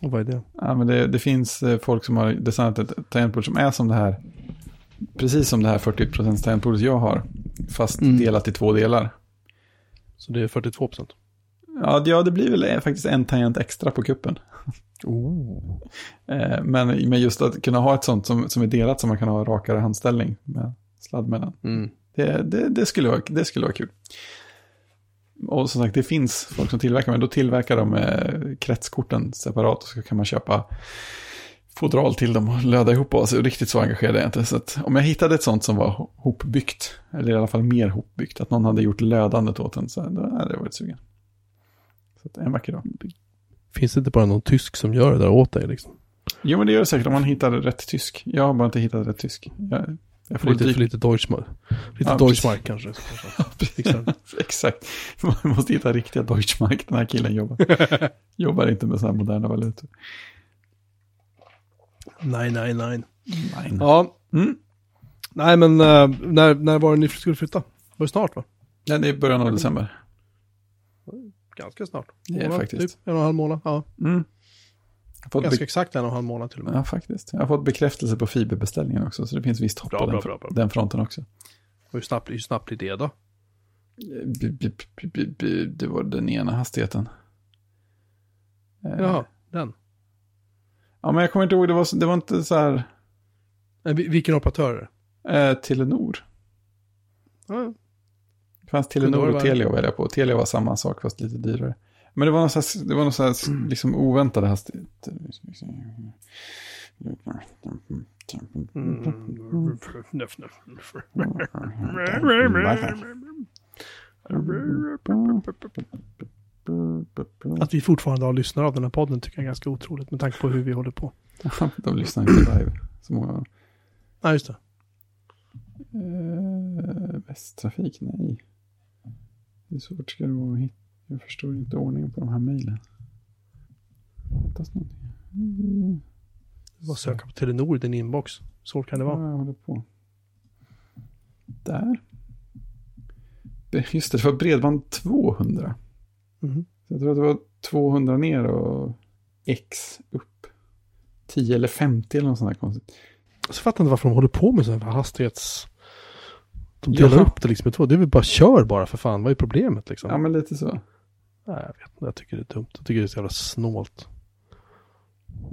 Och vad är det? Ja, men det, det finns eh, folk som har designat ett tangentbord som är som det här. Precis som det här 40% tangentbordet jag har. Fast Mm. delat i två delar. Så det är 42 procent. Ja, det- ja, det blir väl eh, faktiskt en tangent extra på kuppen. *laughs* Oh. Eh, Men, men just att kunna ha ett sånt som, som är delat som man kan ha rakare handställning med sladd mellan. Mm. Det, det, det, skulle vara, det skulle vara kul. Och som sagt, det finns folk som tillverkar, men då tillverkar de eh, kretskorten separat och så kan man köpa fodral till dem och löda ihop oss. Riktigt så engagerad är jag inte. Så om jag hittade ett sånt som var ho- hopbyggt, eller i alla fall mer hopbyggt, att någon hade gjort lödandet åt den, så då hade jag varit sugen. Så att en vacker dag. Finns det inte bara någon tysk som gör det där åt dig liksom? Jo, men det gör det säkert om man hittar rätt tysk. Jag har bara inte hittat rätt tysk. Jag, jag För får lite, för lite Deutschmark. Lite Ja, Deutschmark kanske. *laughs* Exakt. Man måste hitta riktiga Deutschmark. Den här killen jobbar, *laughs* jobbar inte med sådana moderna valutor. nej, nej, nej. Nej. Ja, Mm. nej men eh, när, när var det ni skulle flytta? Var det snart va? Ja, det är början av december. ganska snart. Det är Månad, faktiskt. Typ en och en halv månad. Ja, Mm. Fått ganska exakt en och en halv månad till och med. ja, faktiskt. Jag har fått bekräftelse på fiberbeställningen också, så det finns visst hopp Bra, på den, bra, fr- bra, bra. den fronten också. Och hur snabbt, hur snabbt blir det då? B- b- b- b- b- Det var den ena hastigheten. Eh, Jaha, den. Ja, men jag kommer inte ihåg, det var, det var inte så här Eh, vi- Vilken operatör är det? eh, Telenor. Ja, Det fanns Telenor och. Telia att välja på. Telia var samma sak fast lite dyrare. Men det var någon, slags, det var någon slags, liksom oväntade hastigheter. Mm. Att vi fortfarande har lyssnare av den här podden tycker jag är ganska otroligt med tanke på hur vi håller på. *laughs* De lyssnar inte live. Så många. Nej, just det. Eh, Västtrafik, nej. Hur svårt ska det vara att hitta? Jag förstår inte ordningen på de här mejlen. Fattas någonting. Mm. Bara söka på Telenor i din inbox. Så kan det vara. Ja, jag håller på. Där. Just det, det var bredband 200. Mhm. Så jag tror att det var 200 ner och X upp. 10 eller 50 eller något sånt där konstigt. Så fattar inte varför de håller på med sådana här hastighets... De delar Jaha. upp det liksom i två. Det är väl bara kör bara för fan. Vad är problemet liksom? Ja, men lite så. Nej, jag vet inte. Jag tycker det är dumt. Jag tycker det är så jävla snålt.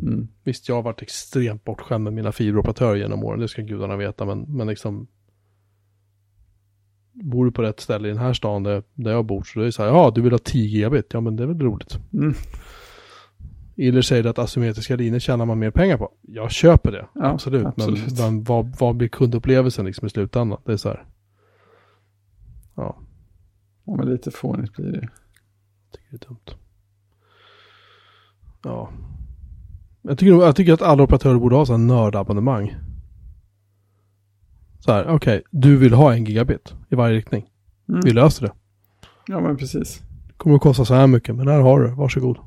Mm. Visst, jag har varit extremt bortskämd med mina fiberoperatörer genom åren. Det ska gudarna veta. Men, men liksom... Bor du på rätt ställe i den här stan där, där jag bor så är det så här. Ja, du vill ha 10 gigabit. Ja, men det är väl roligt. Mm. Eller säger det att asymmetriska linjer tjänar man mer pengar på. Jag köper det. Ja, absolut. absolut. Men, men vad, vad blir kundupplevelsen liksom i slutändan? Det är så här. Ja, Ja, men lite fånigt blir det. Tycker det är dumt. Ja. Jag tycker, jag tycker att alla operatörer borde ha så här nördabonnemang. Så här, okej, du vill ha en gigabit i varje riktning. Mm. Vi löser det. Ja, men precis. Det kommer att kosta så här mycket, men här har du, varsågod.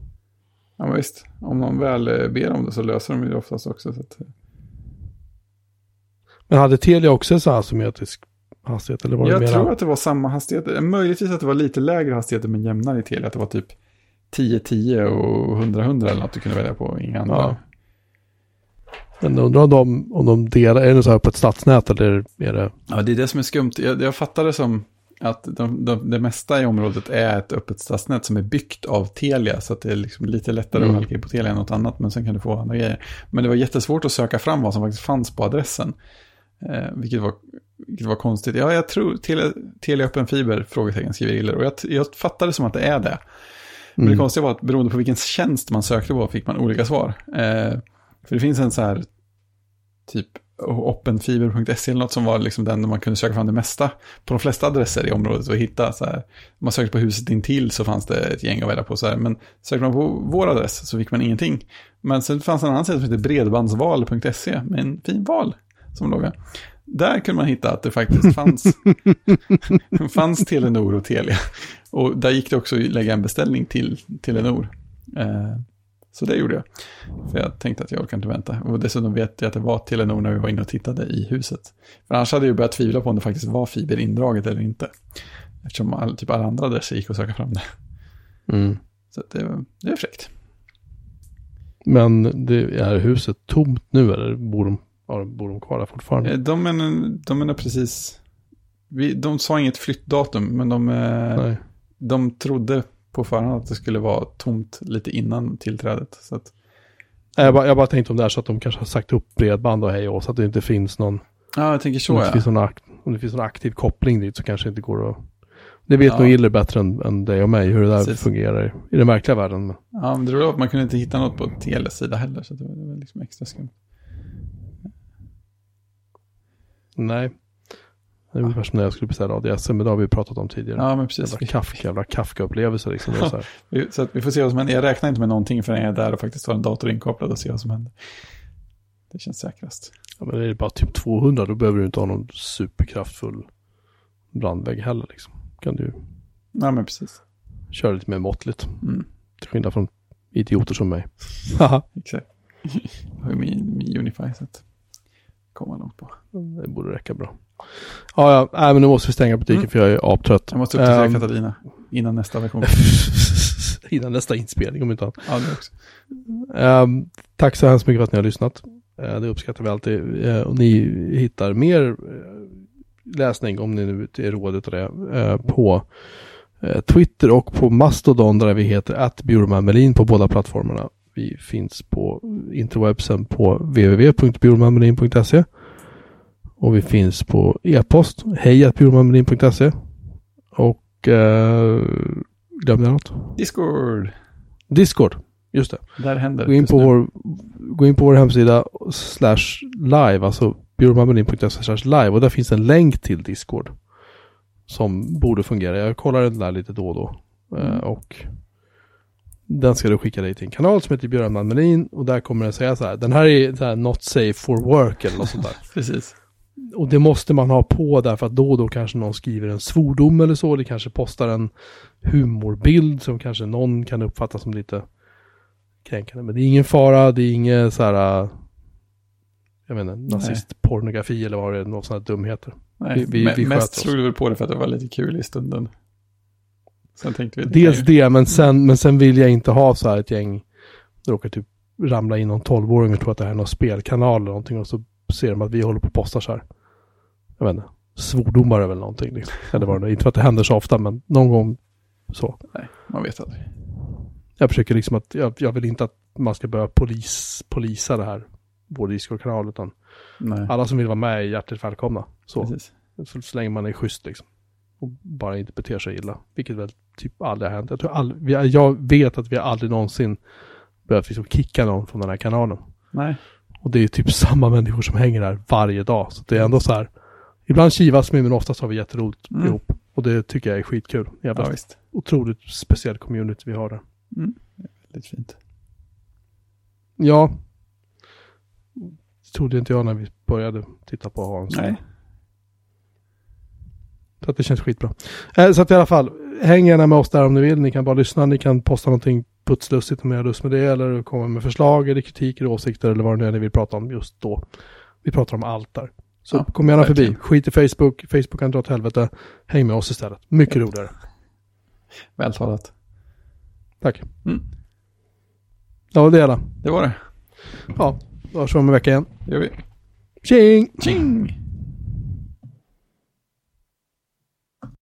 Ja, men visst. Om någon väl eh, ber om det så löser de det oftast också. Så att, eh, Men hade Telia också en sån här asymmetrisk hastighet? Eller var det jag mera- tror att det var samma hastigheter. Möjligtvis att det var lite lägre hastigheter men jämnare i Telia. Att det var typ 10-10 och 100-100 eller något du kunde välja på. Inga andra. Ja. Men undrar om de, om de delar, är det så här på ett stadsnät eller är det? Ja, det är det som är skumt. Jag, jag fattar det som att de, de, det mesta i området är ett öppet stadsnät som är byggt av Telia. Så att det är liksom lite lättare Mm. att halka in på Telia än något annat. Men sen kan du få andra grejer. Men det var jättesvårt att söka fram vad som faktiskt fanns på adressen. Eh, vilket, var, vilket var konstigt. Ja, jag tror Telia, Telia Öppen Fiber, frågetecken skriver Iller. Och jag, jag fattar det som att det är det. Men Mm. det konstiga var att beroende på vilken tjänst man sökte på fick man olika svar. Eh, för det finns en så här typ openfiber.se eller något som var liksom den där man kunde söka fram det mesta på de flesta adresser i området och hitta så här. Man sökte på huset intill så fanns det ett gäng att välja på så här. Men sökte man på vår adress så fick man ingenting. Men sen fanns en annan sida som heter bredbandsval.se med en fin val som låg där. Kunde man hitta att det faktiskt fanns, *laughs* fanns Telenor och Telia. Och där gick det också att lägga en beställning till Telenor. Eh, så det gjorde jag. För jag tänkte att jag orkar inte vänta. Och dessutom vet jag att det var Telenor när vi var inne och tittade i huset. För annars hade jag börjat tvivla på om det faktiskt var fiber indraget eller inte. Eftersom all, typ alla andra adresser gick att söka fram det. Mm. Så det, det är fräckt. Men det är huset tomt nu eller bor de, ja, bor de kvar där fortfarande? Eh, De menar, de menar precis... Vi, de sa inget flyttdatum, men de, eh, Nej. de trodde på förhand att det skulle vara tomt lite innan tillträdet. Så att, Jag bara, jag bara tänkte om det är så att de kanske har sagt upp bredband och hej och så att det inte finns någon, ja, jag tänker om, så det inte ja. finns någon om det finns någon aktiv koppling dit så kanske det inte går att... Det vet Ja. nog Iller bättre än, än dig och mig hur det där Precis. fungerar i den verkliga världen. Ja, men det var att man kunde inte hitta något på Telias sida heller, så det var, det var liksom extra skumt. Nej. Det är ungefär som när jag skulle beställa ADSL, men det har vi pratat om tidigare. Ja, men precis. Jävla Kafka, jävla Kafka-upplevelse liksom. Så här. *laughs* Så vi får se vad som händer. Jag räknar inte med någonting förrän jag är där och faktiskt har en dator inkopplad och ser vad som händer. Det känns säkrast. Ja, men är det bara typ 200 då behöver du inte ha någon superkraftfull brandvägg heller liksom. Kan du Ja, men precis. köra lite mer måttligt. Mm, Till skillnad från idioter som mig. *laughs* *laughs* Exakt. Jag har ju min, min Unify, så att komma långt på. det borde räcka bra. Ja, ja, nej, men nu måste vi stänga butiken Mm. för jag är aptrött. Jag måste uppdatera Ehm, Katarina innan nästa version. *laughs* innan nästa inspelning om inte annat. Ja. Ehm, tack så hemskt mycket för att ni har lyssnat. Eh, det uppskattar vi alltid. Eh, och ni hittar mer eh, läsning, om ni nu är rådet av det, på Twitter och på Mastodon där vi heter att Melin på båda plattformarna. Vi finns på interwebsen på www.bjurmanmelin.se och vi finns på e-post hejatbjurmanmelin.se och eh, glömde jag något? Discord. Discord, just det. Där händer Gå in, på vår, gå in på vår hemsida slash live, alltså bjurmanmelin.se slash live och där finns en länk till Discord. Som borde fungera. Jag kollar den där lite då och då. Eh, Mm. och den ska du skicka dig till en kanal som heter Björn Melin och där kommer den säga så här. Den här är så här not safe for work eller något sånt där. *laughs* Precis. Och det måste man ha på därför att då och då kanske någon skriver en svordom eller så. Det kanske postar en humorbild som kanske någon kan uppfatta som lite kränkande. Men det är ingen fara, det är inget så här, äh, jag vet inte, nazistpornografi eller vad det är, någon sån här dumheter. Nej, Vi- vi- vi mest oss. slog du väl på det för att det var lite kul i stunden. Sen tänkte vi... Dels det, men sen, men sen vill jag inte ha så här ett gäng, det råkar typ ramla in någon tolvåring och tror att det här är någon spelkanal eller någonting och så ser de att vi håller på och postar så här. Jag vet inte, svordomar eller någonting. Liksom. Eller vad det är. Inte för att det händer så ofta, men någon gång så. Nej, man vet aldrig. Jag försöker liksom att, jag, jag vill inte att man ska börja polis, polisa det här, vår Discord-kanal, utan Nej, alla som vill vara med är hjärtligt välkomna. Så, precis. så, så länge man är schysst liksom. Och bara inte beter sig illa. Vilket väl typ aldrig har hänt. Jag, tror all, jag vet att vi aldrig någonsin behövt liksom kicka någon från den här kanalen. Nej, Och det är typ samma människor som hänger där varje dag. Så det är ändå så här. Ibland kivas vi men oftast har vi jätteroligt Mm. ihop. Och det tycker jag är skitkul. Jävla ja, visst. otroligt speciell community vi har där. Mm. Väldigt fint. Ja. Det trodde inte jag när vi började titta på Hans. Nej, Så att det känns skitbra. Eh, så att i alla fall, häng gärna med oss där om ni vill. Ni kan bara lyssna, ni kan posta någonting putslustigt om ni har lust med det. Eller komma med förslag eller kritik eller åsikter eller vad det nu är ni vill prata om just då. Vi pratar om allt där. Så Ja, kom gärna verkligen. förbi. Skit i Facebook, Facebook kan dra åt helvete. Häng med oss istället. Mycket roligare. vältalat. Tack. Mm. Ja, det är alla. Det var det. Ja, då hörs vi om en vecka igen. Det gör vi. Tjing! Tjing!